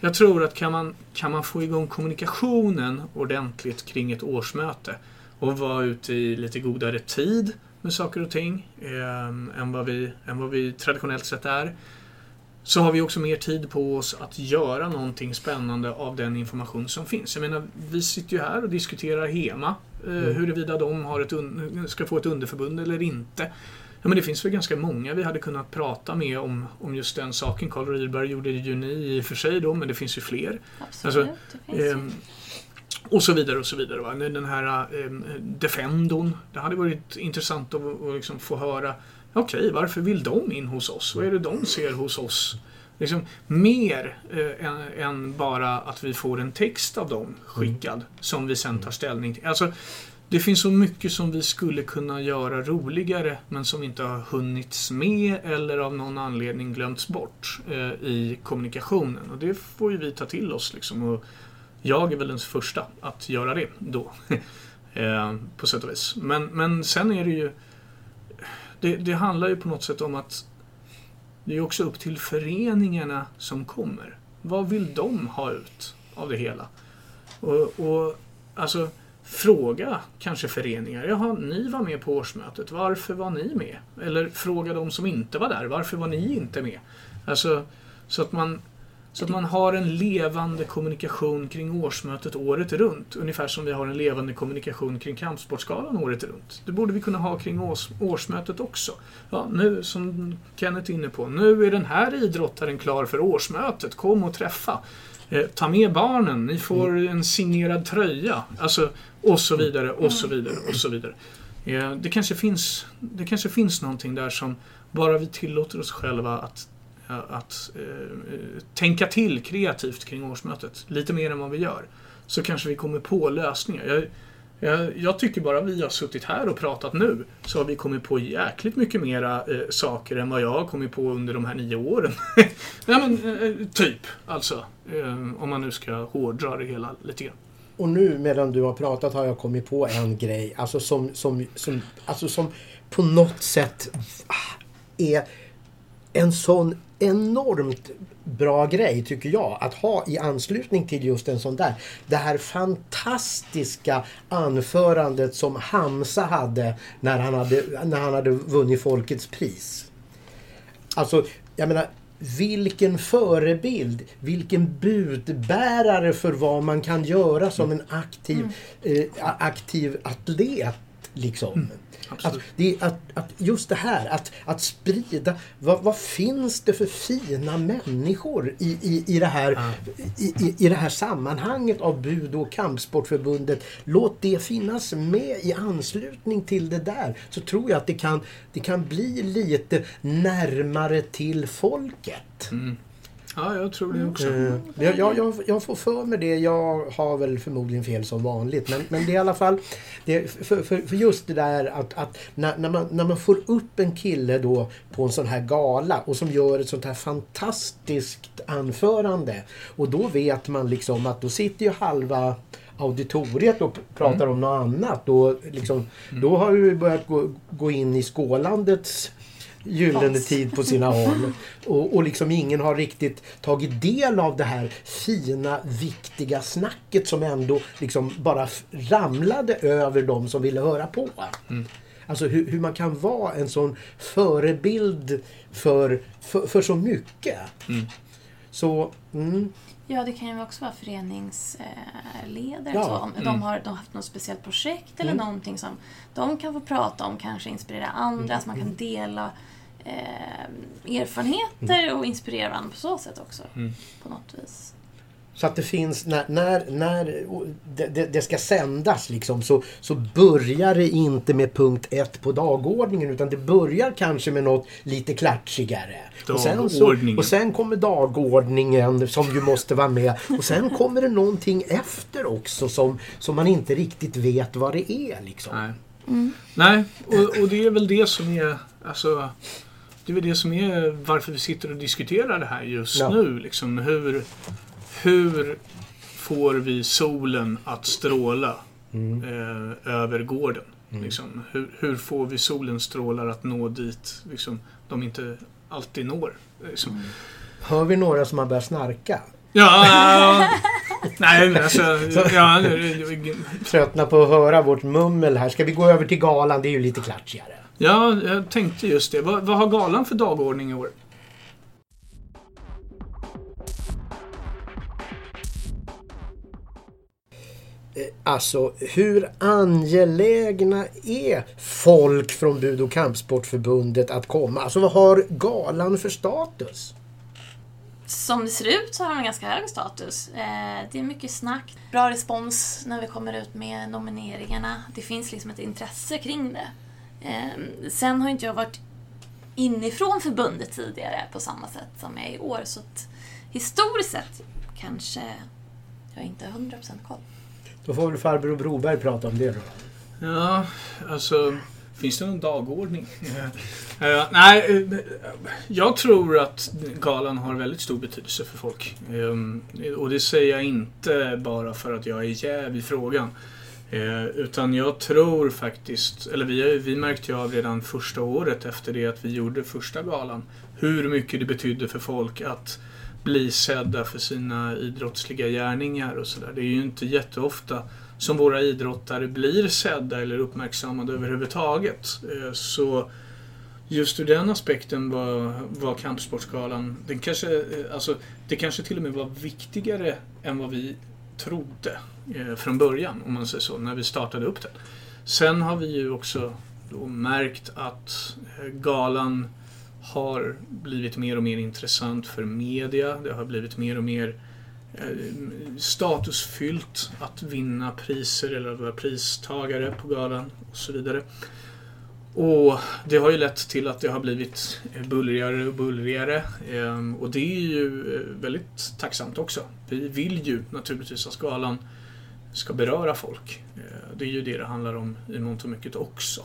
jag tror att kan man, kan man få igång kommunikationen ordentligt kring ett årsmöte och vara ute i lite godare tid med saker och ting eh, än, vad vi, än vad vi traditionellt sett är. Så har vi också mer tid på oss att göra någonting spännande av den information som finns. Jag menar, vi sitter ju här och diskuterar HEMA. Eh, Mm. Huruvida de har ett ska få ett underförbund eller inte. Ja, men det finns väl ganska många vi hade kunnat prata med om, om just den saken. Karl Rydberg gjorde ju ni i och för sig då, men det finns ju fler. Absolut, det finns ju. Ehm, och så vidare och så vidare. Va? Den här ehm, Defendon. Det hade varit intressant att, att liksom få höra. Okej, varför vill de in hos oss? Vad är det de ser hos oss? Liksom, mer eh, än, än bara att vi får en text av dem skickad som vi sen tar ställning till. Alltså, det finns så mycket som vi skulle kunna göra roligare men som inte har hunnits med eller av någon anledning glömts bort eh, i kommunikationen. Och det får ju vi ta till oss. Liksom, och jag är väl den första att göra det då. eh, på sätt och vis. Men, men sen är det ju... Det, det handlar ju på något sätt om att det är också upp till föreningarna som kommer. Vad vill de ha ut av det hela? Och, och alltså Fråga kanske föreningar. Jaha, ni var med på årsmötet. Varför var ni med? Eller fråga de som inte var där. Varför var ni inte med? Alltså, så att man så att man har en levande kommunikation kring årsmötet året runt. Ungefär som vi har en levande kommunikation kring Kampsportsgalan året runt. Det borde vi kunna ha kring års, årsmötet också. Ja, nu, som Kenneth är inne på, nu är den här idrottaren klar för årsmötet. Kom och träffa. Eh, ta med barnen, ni får mm. en signerad tröja. Alltså, och så vidare, och så vidare, och så vidare. Eh, det, kanske finns, det kanske finns någonting där som bara vi tillåter oss själva att Eh, att eh, tänka till kreativt kring årsmötet. Lite mer än vad vi gör. Så kanske vi kommer på lösningar. Jag, jag, jag, tycker bara vi har suttit här och pratat nu så har vi kommit på jäkligt mycket mera eh, saker än vad jag har kommit på under de här nio åren. Nej men eh, typ alltså. Eh, om man nu ska hårdra det hela lite grann. Och nu medan du har pratat har jag kommit på en grej. Alltså som, som, som, alltså som på något sätt är en sån enormt bra grej tycker jag att ha i anslutning till just en sån där. Det här fantastiska anförandet som Hamza hade när han hade, när han hade vunnit Folkets pris. Alltså, jag menar vilken förebild, vilken budbärare för vad man kan göra som en aktiv, mm. eh, aktiv atlet. Liksom. Mm. Att, det, att, att just det här att, att sprida, vad, vad finns det för fina människor i, i, i, det här, i, i, i det här sammanhanget av Budo och Kampsportförbundet. Låt det finnas med i anslutning till det där. Så tror jag att det kan, det kan bli lite närmare till folket. Mm. Ja, jag tror det också. Mm. Jag, jag, jag, får för mig det. Jag har väl förmodligen fel som vanligt. Men, men det är i alla fall det, för, för, för, just det där att, att när, när, man, när man får upp en kille då på en sån här gala och som gör ett sånt här fantastiskt anförande. Och då vet man liksom att då sitter ju halva auditoriet och pratar mm. om något annat. Då, liksom, mm. då har vi börjat gå, gå in i skålandets gyllene tid på sina håll. Och, och liksom ingen har riktigt tagit del av det här fina, viktiga snacket som ändå liksom bara ramlade över dem som ville höra på. Mm. Alltså hur, hur, man kan vara en sån förebild för, för, för så mycket. Mm. Så, mm. Ja, det kan ju också vara föreningsledare. Ja. De, mm. har, de har haft något speciellt projekt eller mm. någonting som de kan få prata om, kanske inspirera andra, mm. så man kan mm. dela eh, erfarenheter mm. och inspirera varandra på så sätt också. Mm. På något vis. Så att det finns, när, när, när det, det, ska sändas liksom, så, så börjar det inte med punkt ett på dagordningen utan det börjar kanske med något lite klatschigare. Och sen, så, och sen kommer dagordningen som ju måste vara med. Och sen kommer det någonting efter också som, som man inte riktigt vet vad det är. Liksom. Nej, mm. Nej och, och det är väl det som är alltså det är väl det som är varför vi sitter och diskuterar det här just ja. nu. Liksom, hur, hur får vi solen att stråla mm. eh, över gården? Mm. Liksom, hur, hur, får vi solens strålar att nå dit liksom, de inte alltid når? Liksom. Mm. Hör vi några som har börjat snarka? Ja, nej men alltså... Ja, Tröttna på att höra vårt mummel här. Ska vi gå över till galan? Det är ju lite klatschigare. Ja, jag tänkte just det. Vad, vad har galan för dagordning i år? Eh, alltså, hur angelägna är folk från Bud och kampsportförbundet att komma? Alltså, vad har galan för status? Som det ser ut så har den ganska hög status. Eh, det är mycket snack, bra respons när vi kommer ut med nomineringarna. Det finns liksom ett intresse kring det. Eh, sen har inte jag varit inifrån förbundet tidigare på samma sätt som jag är i år. Så att historiskt sett kanske jag inte har 100% koll. Då får väl farbror Broberg prata om det då. Ja, alltså Finns det någon dagordning? uh, nej, uh, jag tror att galan har väldigt stor betydelse för folk. Um, och det säger jag inte bara för att jag är jäv i frågan. Eh, utan jag tror faktiskt, eller vi, vi märkte ju av redan första året efter det att vi gjorde första galan, hur mycket det betydde för folk att bli sedda för sina idrottsliga gärningar och sådär. Det är ju inte jätteofta som våra idrottare blir sedda eller uppmärksammade överhuvudtaget. Eh, Så just ur den aspekten var, var Kampsportsgalan, den kanske, eh, alltså, det kanske till och med var viktigare än vad vi trodde eh, från början, om man säger så, när vi startade upp den. Sen har vi ju också då märkt att eh, galan har blivit mer och mer intressant för media. Det har blivit mer och mer eh, statusfyllt att vinna priser eller att vara pristagare på galan och så vidare. Och det har ju lett till att det har blivit eh, bullrigare och bullrigare. Ehm, och det är ju eh, väldigt tacksamt också. Vi vill ju naturligtvis att galan ska beröra folk. Eh, det är ju det det handlar om i mångt och mycket också.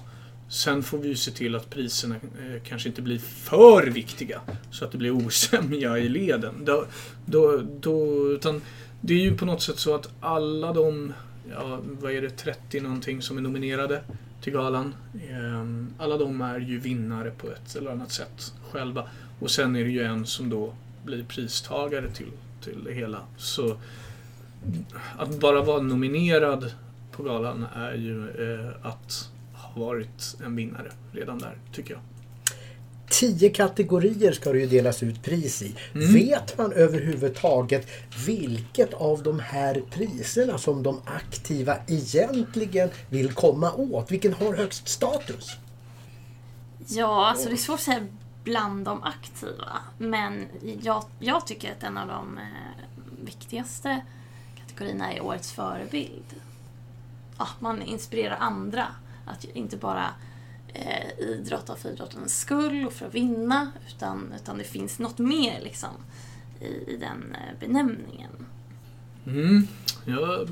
Sen får vi ju se till att priserna eh, kanske inte blir för viktiga så att det blir osämja i leden. Då, då, då, utan det är ju på något sätt så att alla de, ja, vad är det, 30 någonting som är nominerade till galan. Ehm, alla de är ju vinnare på ett eller annat sätt själva. Och sen är det ju en som då blir pristagare till, till det hela. Så att bara vara nominerad på galan är ju eh, att ha varit en vinnare redan där, tycker jag. Tio kategorier ska det ju delas ut pris i. Mm. Vet man överhuvudtaget vilket av de här priserna som de aktiva egentligen vill komma åt? Vilken har högst status? Ja, alltså det är svårt att säga bland de aktiva. Men jag, jag tycker att en av de eh, viktigaste kategorierna är årets förebild. Ja, man inspirerar andra att inte bara eh, idrotta för idrottens skull och för att vinna, utan, utan det finns något mer liksom i, i den eh, benämningen. Mm, jag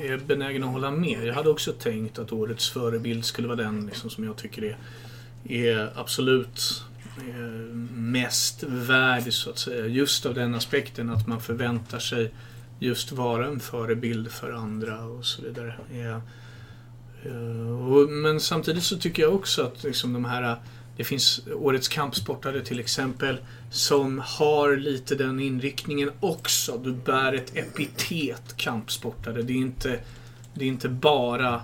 är benägen att hålla med. Jag hade också tänkt att årets förebild skulle vara den liksom, som jag tycker är, är absolut Eh, mest värd, så att säga. Just av den aspekten att man förväntar sig just vara en förebild för andra och så vidare. Eh, men samtidigt så tycker jag också att liksom, de här det finns årets kampsportare till exempel som har lite den inriktningen också. Du bär ett epitet kampsportare. Det är inte, det är inte bara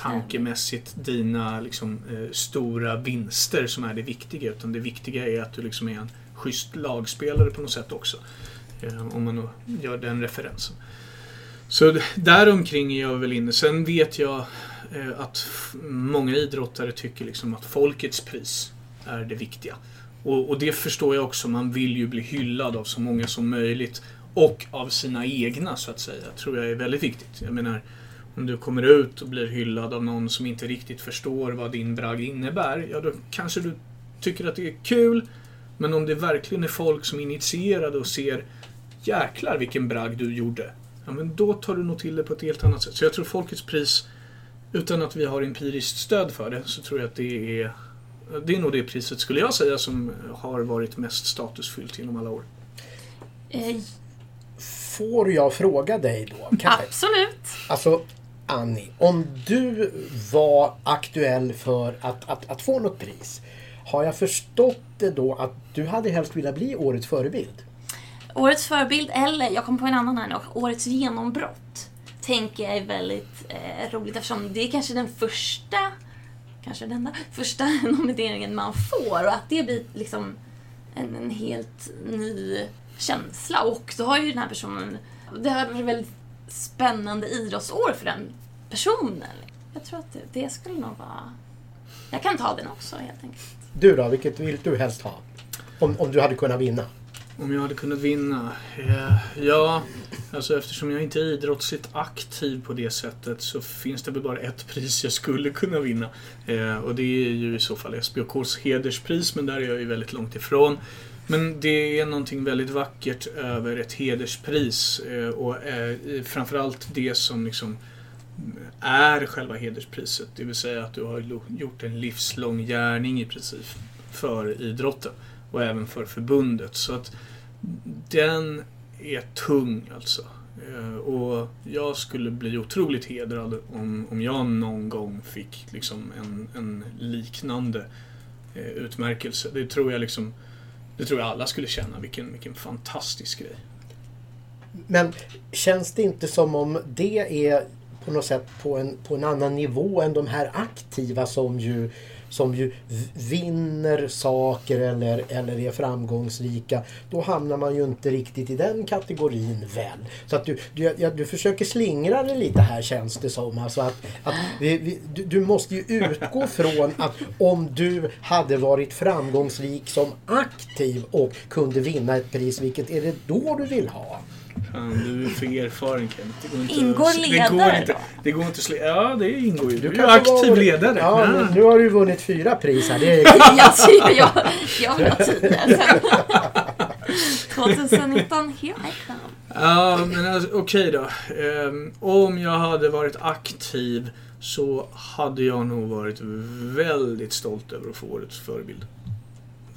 tankemässigt dina liksom, eh, stora vinster som är det viktiga. Utan det viktiga är att du liksom är en schysst lagspelare på något sätt också. Eh, om man gör den referensen. Så däromkring är jag väl inne. Sen vet jag eh, att många idrottare tycker liksom att folkets pris är det viktiga. Och, och det förstår jag också. Man vill ju bli hyllad av så många som möjligt. Och av sina egna så att säga. tror jag är väldigt viktigt. Jag menar, du kommer ut och blir hyllad av någon som inte riktigt förstår vad din bragd innebär. Ja, då kanske du tycker att det är kul. Men om det verkligen är folk som är initierade och ser Jäklar vilken bragd du gjorde. Ja, men då tar du nog till det på ett helt annat sätt. Så jag tror Folkets pris, utan att vi har empiriskt stöd för det, så tror jag att det är det är nog det priset, skulle jag säga, som har varit mest statusfyllt genom alla år. Eh, Får jag fråga dig då? Kan, absolut. alltså Annie, om du var aktuell för att, att, att få något pris. Har jag förstått det då att du hade helst velat bli årets förebild? Årets förebild, eller jag kom på en annan här nu, årets genombrott. Tänker jag är väldigt eh, roligt eftersom det är kanske den första, kanske den enda, första nomineringen man får och att det blir liksom en, en helt ny känsla. Och då har ju den här personen, det har varit väldigt spännande idrottsår för den personen. Jag tror att det, det skulle nog vara, jag kan ta den också helt enkelt. Du då, vilket vill du helst ha? Om, om du hade kunnat vinna? Om jag hade kunnat vinna? Eh, ja, alltså eftersom jag inte är idrottsligt aktiv på det sättet så finns det väl bara ett pris jag skulle kunna vinna. Eh, och det är ju i så fall SBHKs hederspris, men där är jag ju väldigt långt ifrån. Men det är någonting väldigt vackert över ett hederspris eh, och eh, framförallt det som liksom är själva hederspriset. Det vill säga att du har gjort en livslång gärning i princip för idrotten och även för förbundet. Så att den är tung alltså. Eh, och jag skulle bli otroligt hedrad om, om jag någon gång fick liksom en, en liknande utmärkelse. Det tror jag liksom det tror jag alla skulle känna. Vilken, vilken fantastisk grej. Men känns det inte som om det är på något sätt på en, på en annan nivå än de här aktiva som ju, som ju vinner saker eller, eller är framgångsrika. Då hamnar man ju inte riktigt i den kategorin väl. Så att du, du, ja, du försöker slingra dig lite här känns det som. Alltså att, att vi, vi, du, du måste ju utgå från att om du hade varit framgångsrik som aktiv och kunde vinna ett pris, vilket är det då du vill ha? Fan, du är för erfaren Kent. Ingår ledare det går inte, då? Det går inte. Ja, det ingår ju. Du, är ju kanske aktiv ledare. Ja, Ja. men nu har du vunnit fyra pris här. Det är, jag, jag, jag vill ha tio sen. 2019, here I come. Ja, men alltså, okej då. Ehm, om jag hade varit aktiv så hade jag nog varit väldigt stolt över att få årets förebild.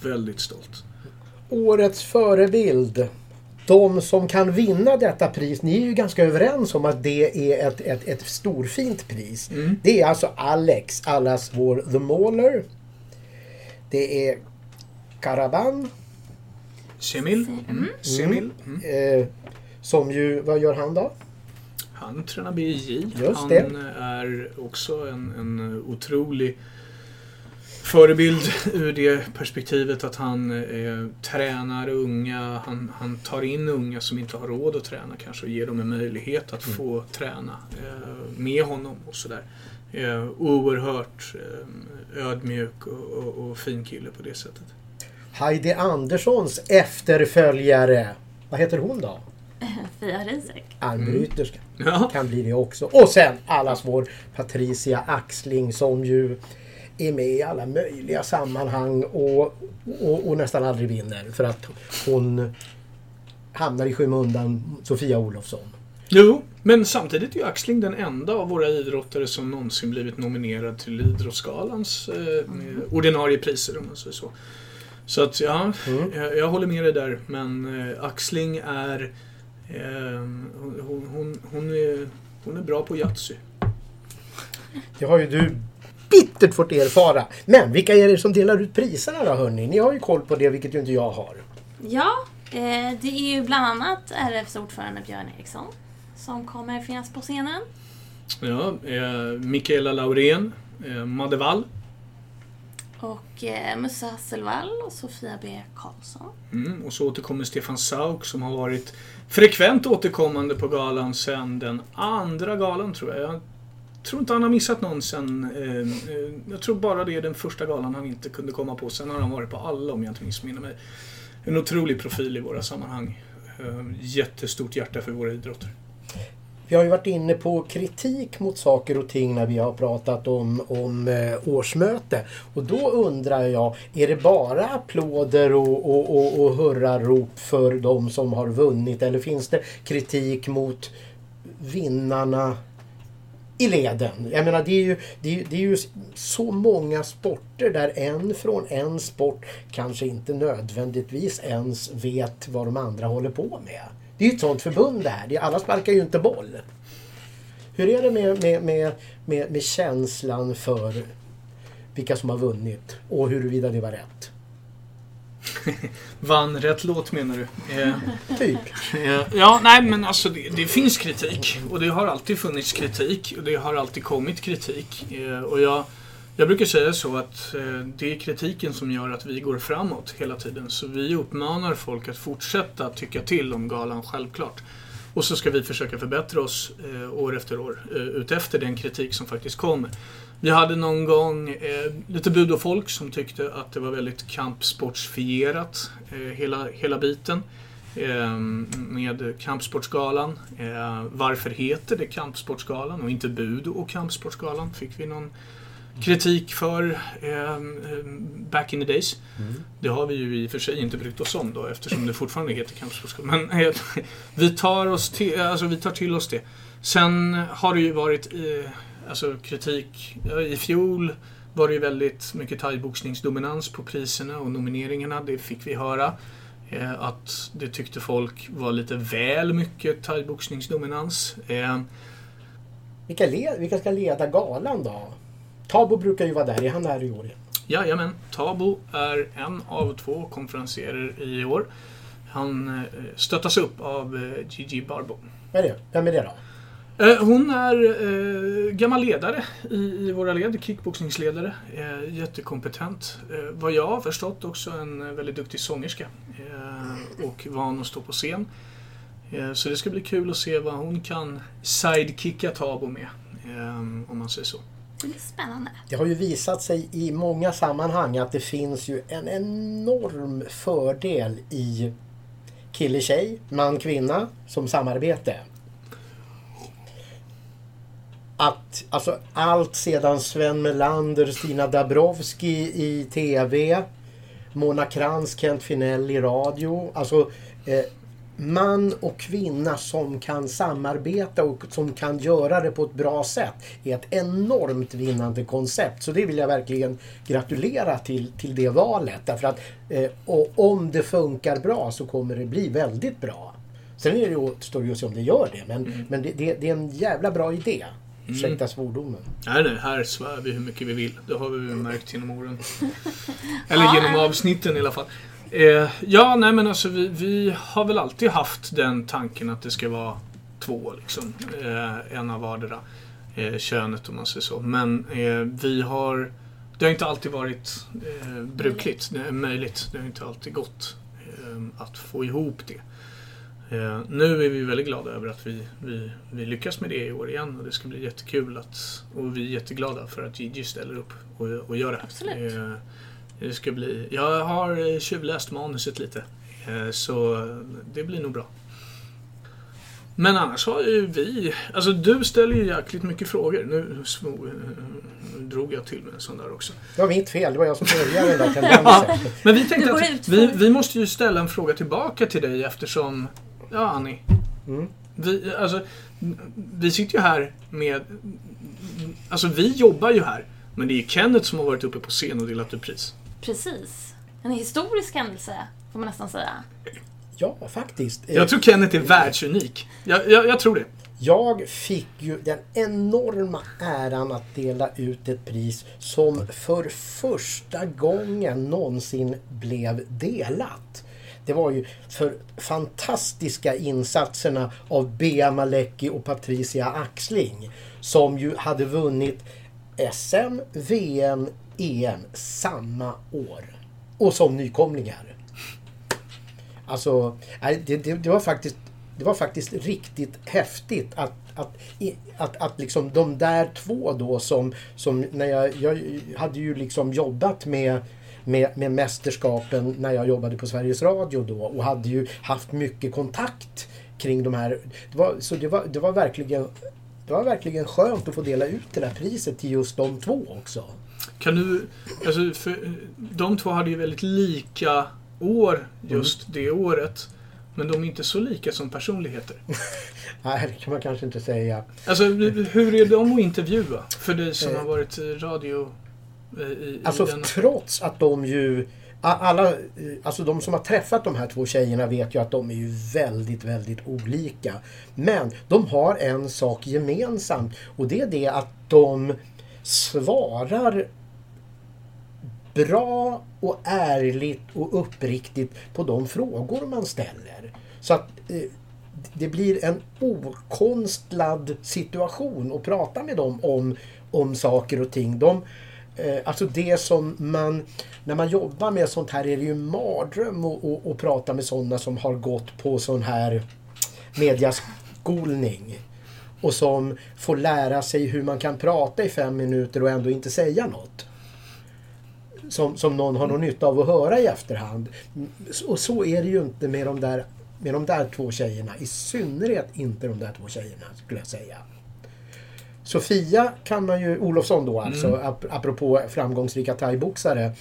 Väldigt stolt. årets förebild. De som kan vinna detta pris, ni är ju ganska överens om att det är ett, ett, ett storfint pris. Mm. Det är alltså Alex, allas vår The Mauler. Det är Caravan, Semil. Mm. Semil. Mm. eh, som ju, vad gör han då? Han tränar BJ. Just han det. är också en, en otrolig förebild ur det perspektivet att han eh, tränar unga. Han, han tar in unga som inte har råd att träna kanske och ger dem en möjlighet att få träna eh, med honom och sådär. Eh, oerhört eh, ödmjuk och, och, och fin kille på det sättet. Heidi Anderssons efterföljare. Vad heter hon då? Fia Risek. Armbryterska. Ja. kan bli det också. Och sen allas vår Patricia Axling som ju är med i alla möjliga sammanhang och, och, och nästan aldrig vinner för att hon hamnar i skymundan Sofia Olofsson. Jo, men samtidigt är ju Axling den enda av våra idrottare som någonsin blivit nominerad till Idrottsgalans eh, ordinarie priser om man säger så. Så att ja, Mm. jag, jag håller med dig där. Men eh, Axling är, eh, hon, hon, hon, hon, är, hon är bra på Yatzy. Det har ju du bittert fått erfara. Men vilka är det som delar ut priserna då hörni? Ni har ju koll på det vilket ju inte jag har. Ja, eh, det är ju bland annat RFs ordförande Björn Eriksson som kommer finnas på scenen. Ja, eh, Mikaela Laurén, eh, Madde Wall. Och eh, Musse Hasselvall och Sofia B. Karlsson. Mm, och så återkommer Stefan Sauk som har varit frekvent återkommande på galan sen den andra galan tror jag. Jag tror inte han har missat någon sen... Eh, eh, jag tror bara det är den första galan han inte kunde komma på. Sen har han varit på alla om jag inte missminner mig. En otrolig profil i våra sammanhang. Eh, jättestort hjärta för våra idrotter. Vi har ju varit inne på kritik mot saker och ting när vi har pratat om, om eh, årsmöte. Och då undrar jag, är det bara applåder och, och, och, och hurrarop för de som har vunnit? Eller finns det kritik mot vinnarna i leden? Jag menar det är ju, det är, det är ju så många sporter där en från en sport kanske inte nödvändigtvis ens vet vad de andra håller på med. Det är ju ett sånt förbund det här. Alla sparkar ju inte boll. Hur är det med, med, med, med, med känslan för vilka som har vunnit och huruvida det var rätt? Vann rätt låt menar du? Eh, Typ. Eh, Ja, nej men alltså det, det finns kritik. Och det har alltid funnits kritik. Och det har alltid kommit kritik. Eh, Och jag, jag brukar säga så att eh, det är kritiken som gör att vi går framåt hela tiden. Så vi uppmanar folk att fortsätta tycka till om galan, självklart. Och så ska vi försöka förbättra oss eh, år efter år eh, utefter den kritik som faktiskt kommer. Vi hade någon gång eh, lite bud och folk som tyckte att det var väldigt kampsportsfierat, eh, hela, hela biten eh, med Kampsportsgalan. Eh, varför heter det Kampsportsgalan och inte Bud och Kampsportsgalan? Fick vi någon kritik för eh, back in the days. Det har vi ju i och för sig inte brytt oss om då eftersom det fortfarande heter Kampsportsgalan. Men eh, vi, tar oss till, alltså, vi tar till oss det. Sen har det ju varit alltså, kritik. I fjol var det ju väldigt mycket thaiboxningsdominans på priserna och nomineringarna. Det fick vi höra. Eh, att det tyckte folk var lite väl mycket thaiboxningsdominans. Eh, Vilka, led, vilka ska leda galan då? Tabo brukar ju vara där. Är han där i år? Jajamän, Tabo är en av två konferencierer i år. Han eh, stöttas upp av Gigi Barbo. Är det? Vem är det då? Eh, Hon är eh, gammal ledare i, i våra led, kickboxningsledare. Eh, jättekompetent. Eh, vad jag har förstått också en väldigt duktig sångerska. Eh, och van att stå på scen. Eh, så det ska bli kul att se vad hon kan sidekicka Tabo med. Eh, om man säger så. Det spännande. Det har ju visat sig i många sammanhang att det finns ju en enorm fördel i kille-tjej, man-kvinna som samarbete. Att, alltså allt sedan Sven Melander, Stina Dabrowski i TV, Mona Krantz, Kent Finell i radio. Alltså eh, man och kvinna som kan samarbeta och som kan göra det på ett bra sätt är ett enormt vinnande koncept. Så det vill jag verkligen gratulera till, till det valet. Därför att eh, och om det funkar bra så kommer det bli väldigt bra. Sen är det ju, står det ju se om det gör det, men, men det, det, det är en jävla bra idé. Ursäkta svordomen. Nej, nej, här svär vi hur mycket vi vill. Det har vi väl märkt genom åren. Eller genom avsnitten i alla fall. Eh, ja, nej men alltså vi, vi har väl alltid haft den tanken att det ska vara två liksom. Eh, en av vardera eh, könet om man säger så. Men eh, vi har... Det har inte alltid varit eh, brukligt, det är möjligt. Det har inte alltid gått eh, att få ihop det. Eh, nu är vi väldigt glada över att vi, vi, vi lyckas med det i år igen och det ska bli jättekul att, och vi är jätteglada för att Gigi ställer upp och, och gör det. Absolut. Eh, det ska bli, jag har eh, tjuvläst manuset lite eh, så det blir nog bra. Men annars har ju vi, alltså du ställer ju jäkligt mycket frågor. Nu, smo, eh, nu drog jag till med en sån där också. Det var mitt fel, det var jag som började den där tendensen. Men vi tänkte att vi, vi måste ju ställa en fråga tillbaka till dig eftersom, ja Annie. Mm. Vi, alltså, vi sitter ju här med, alltså vi jobbar ju här. Men det är ju Kenneth som har varit uppe på scen och delat ut pris. Precis. En historisk händelse, får man nästan säga. Ja, faktiskt. Jag tror Kenneth är världsunik. Jag, jag, jag tror det. Jag fick ju den enorma äran att dela ut ett pris som för första gången någonsin blev delat. Det var ju för fantastiska insatserna av Bea Malecki och Patricia Axling som ju hade vunnit SM, VM, EM samma år. Och som nykomlingar. Alltså, det, det, det, var faktiskt, det var faktiskt riktigt häftigt att, att, att, att liksom de där två då som, som när jag, jag hade ju liksom jobbat med med, med mästerskapen när jag jobbade på Sveriges Radio då och hade ju haft mycket kontakt kring de här. Det var, så det var, det var verkligen det var verkligen skönt att få dela ut det där priset till just de två också. Kan du, alltså för, de två hade ju väldigt lika år just det året. Men de är inte så lika som personligheter. Nej, det kan man kanske inte säga. Alltså hur är de att intervjua? För dig som Eh. har varit i radio i, i Alltså den... trots att de ju alla, eh, alltså de som har träffat de här två tjejerna vet ju att de är ju väldigt, väldigt olika. Men de har en sak gemensamt och det är det att de svarar bra och ärligt och uppriktigt på de frågor man ställer. Så att eh, det blir en okonstlad situation att prata med dem om, om saker och ting. De, eh, Eh, alltså det som man, när man jobbar med sånt här är det ju en mardröm att, att, att prata med sådana som har gått på sån här mediaskolning. Och som får lära sig hur man kan prata i fem minuter och ändå inte säga något. Som, som någon har någon nytta av att höra i efterhand. Och så är det ju inte med de där, med de där två tjejerna. I synnerhet inte de där två tjejerna skulle jag säga. Sofia kan man ju, Olofsson då alltså, ap- apropå framgångsrika thaiboxare.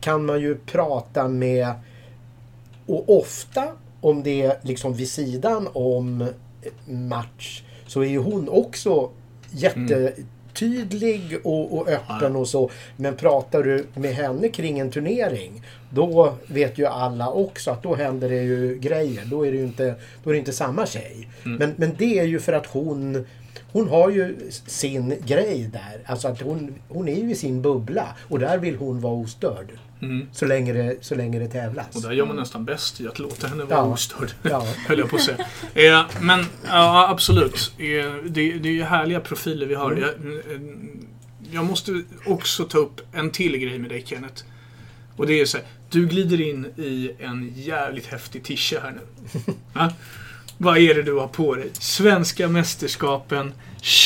Kan man ju prata med och ofta om det är liksom vid sidan om match så är ju hon också jättetydlig och, och öppen och så. Men pratar du med henne kring en turnering då vet ju alla också att då händer det ju grejer. Då är det ju inte, då är det inte samma tjej. Mm. Men, men det är ju för att hon hon har ju sin grej där. Alltså att hon, hon är ju i sin bubbla och där vill hon vara ostörd. Mm. Så länge det, så länge det tävlas. Och där gör man nästan bäst i att låta henne vara Ja. ostörd. Ja. Höll jag på att säga. Eh, men ja, absolut. Eh, det, det är ju härliga profiler vi har. Mm. Jag, eh, jag måste också ta upp en till grej med dig Kenneth. Och det är så här, du glider in i en jävligt häftig tisha här nu. Vad är det du har på dig? Svenska mästerskapen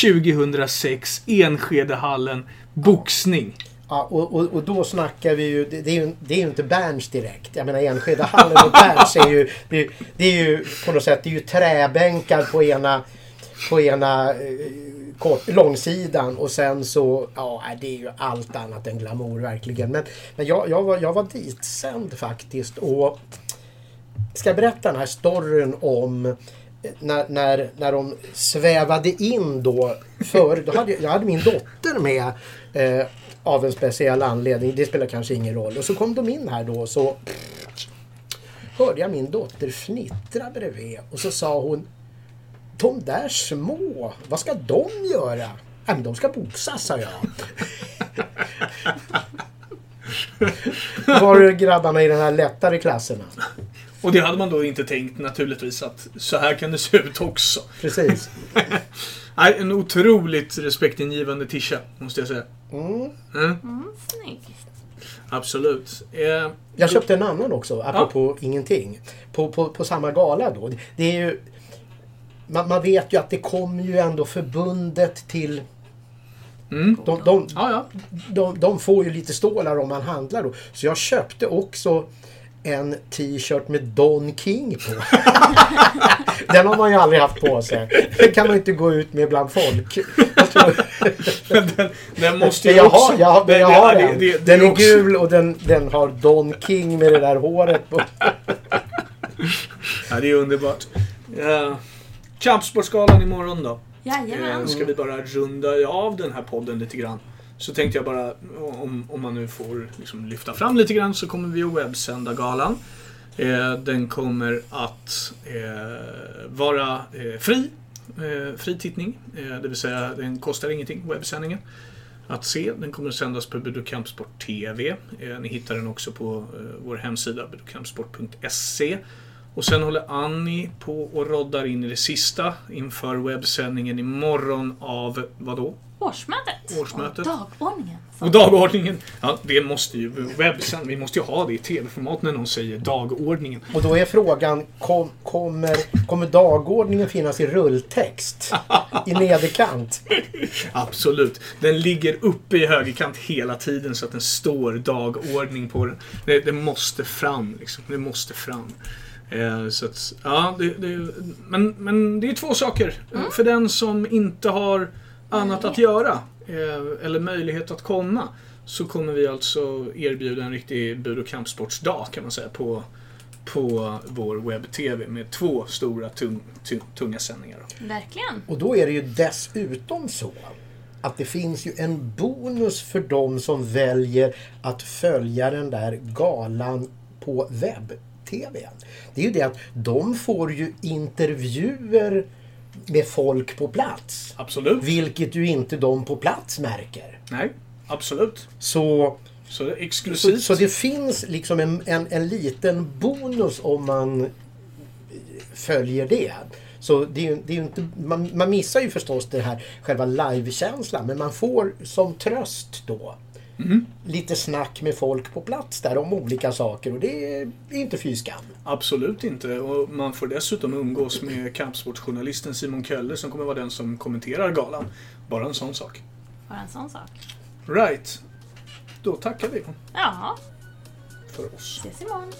2006, Enskedehallen, boxning. Ja, och, och, och då snackar vi ju, det, det är ju, det är ju inte Berns direkt. Jag menar Enskedehallen och Berns är ju, det, är- det är ju på något sätt, det är ju träbänkar på ena, på ena eh, kort, långsidan och sen så, ja det är ju allt annat än glamour verkligen. Men, men jag, jag, var, jag var ditsänd faktiskt och ska jag berätta den här storyn om eh, när, när, när de svävade in då för, då hade, jag- jag hade min dotter med eh, av en speciell anledning. Det spelar kanske ingen roll. Och så kom de in här då och så hörde jag min dotter fnittra bredvid och så sa hon De där små, vad ska de göra? "Nej, men de ska boxas, sa jag. Var grabbarna i den här lättare klasserna? Och det hade man då inte tänkt naturligtvis att så här kan det se ut också. Precis. Nej, en otroligt respektingivande tisha, måste jag säga. Mm. Mm, Mm, snyggt. absolut. Eh, Jag köpte en annan också, apropå ingenting. På, på, på samma gala då. Det är ju... Man, man vet ju att det kommer ju ändå förbundet till... mm. De, de, Ja, ja. de, de får ju lite stålar om man handlar då. Så jag köpte också en t-shirt med Don King på. Den har man ju aldrig haft på sig. Den kan man inte gå ut med bland folk. Den, den måste ju jag också... har, jag, har- det- jag har det- den. det- det den är också- gul och den, den har Don King med det där håret på. Ja, det är underbart. Uh, Kampsportsgalan imorgon då. Jajamän. Eh, ska vi bara runda av den här podden lite grann. Så tänkte jag bara, om, om man nu får liksom lyfta fram lite grann, så kommer vi att webbsända galan. Eh, den kommer att eh, vara eh, fri, eh, fri tittning. Eh, det vill säga, den kostar ingenting, webbsändningen. Att se. Den kommer att sändas på Budo Kampsport TV. Eh, ni hittar den också på eh, vår hemsida, budokampsport.se. Och sen håller Annie på och roddar in i det sista inför webbsändningen imorgon av vadå? Årsmötet. Årsmötet. Och dagordningen. Och dagordningen. Ja, det måste ju webbsänd. Vi måste ju ha det i tv-format när någon säger dagordningen. Och då är frågan, kom, kommer, kommer dagordningen finnas i rulltext? I nederkant? Absolut. Den ligger uppe i högerkant hela tiden så att den står dagordning på den. Det, det måste fram liksom. Det måste fram. Eh, så att, ja, det, det, men, men det är två saker. Eh, För den som inte har annat att göra eh, eller möjlighet att komma så kommer vi alltså erbjuda en riktig bud och kampsportsdag kan man säga på, på vår webb-tv med två stora tung, tung, tunga sändningar. Verkligen. Och då är det ju dessutom så att det finns ju en bonus för de som väljer att följa den där galan på webb-tv. Det är ju det att de får ju intervjuer med folk på plats. Absolut. Vilket ju inte de på plats märker. Nej, absolut. Så, Så det är så, exklusivt. så det finns liksom en, en, en liten bonus om man följer det. Så det är, det är inte, man, man missar ju förstås det här själva livekänslan men man får som tröst då Mm. lite snack med folk på plats där om olika saker och det är, inte fy skam. Absolut inte. Och man får dessutom umgås med kampsportsjournalisten Simon Kölle som kommer vara den som kommenterar galan. Bara en sån sak. Bara en sån sak. Right. Då tackar vi Ja, för oss. ses imorgon.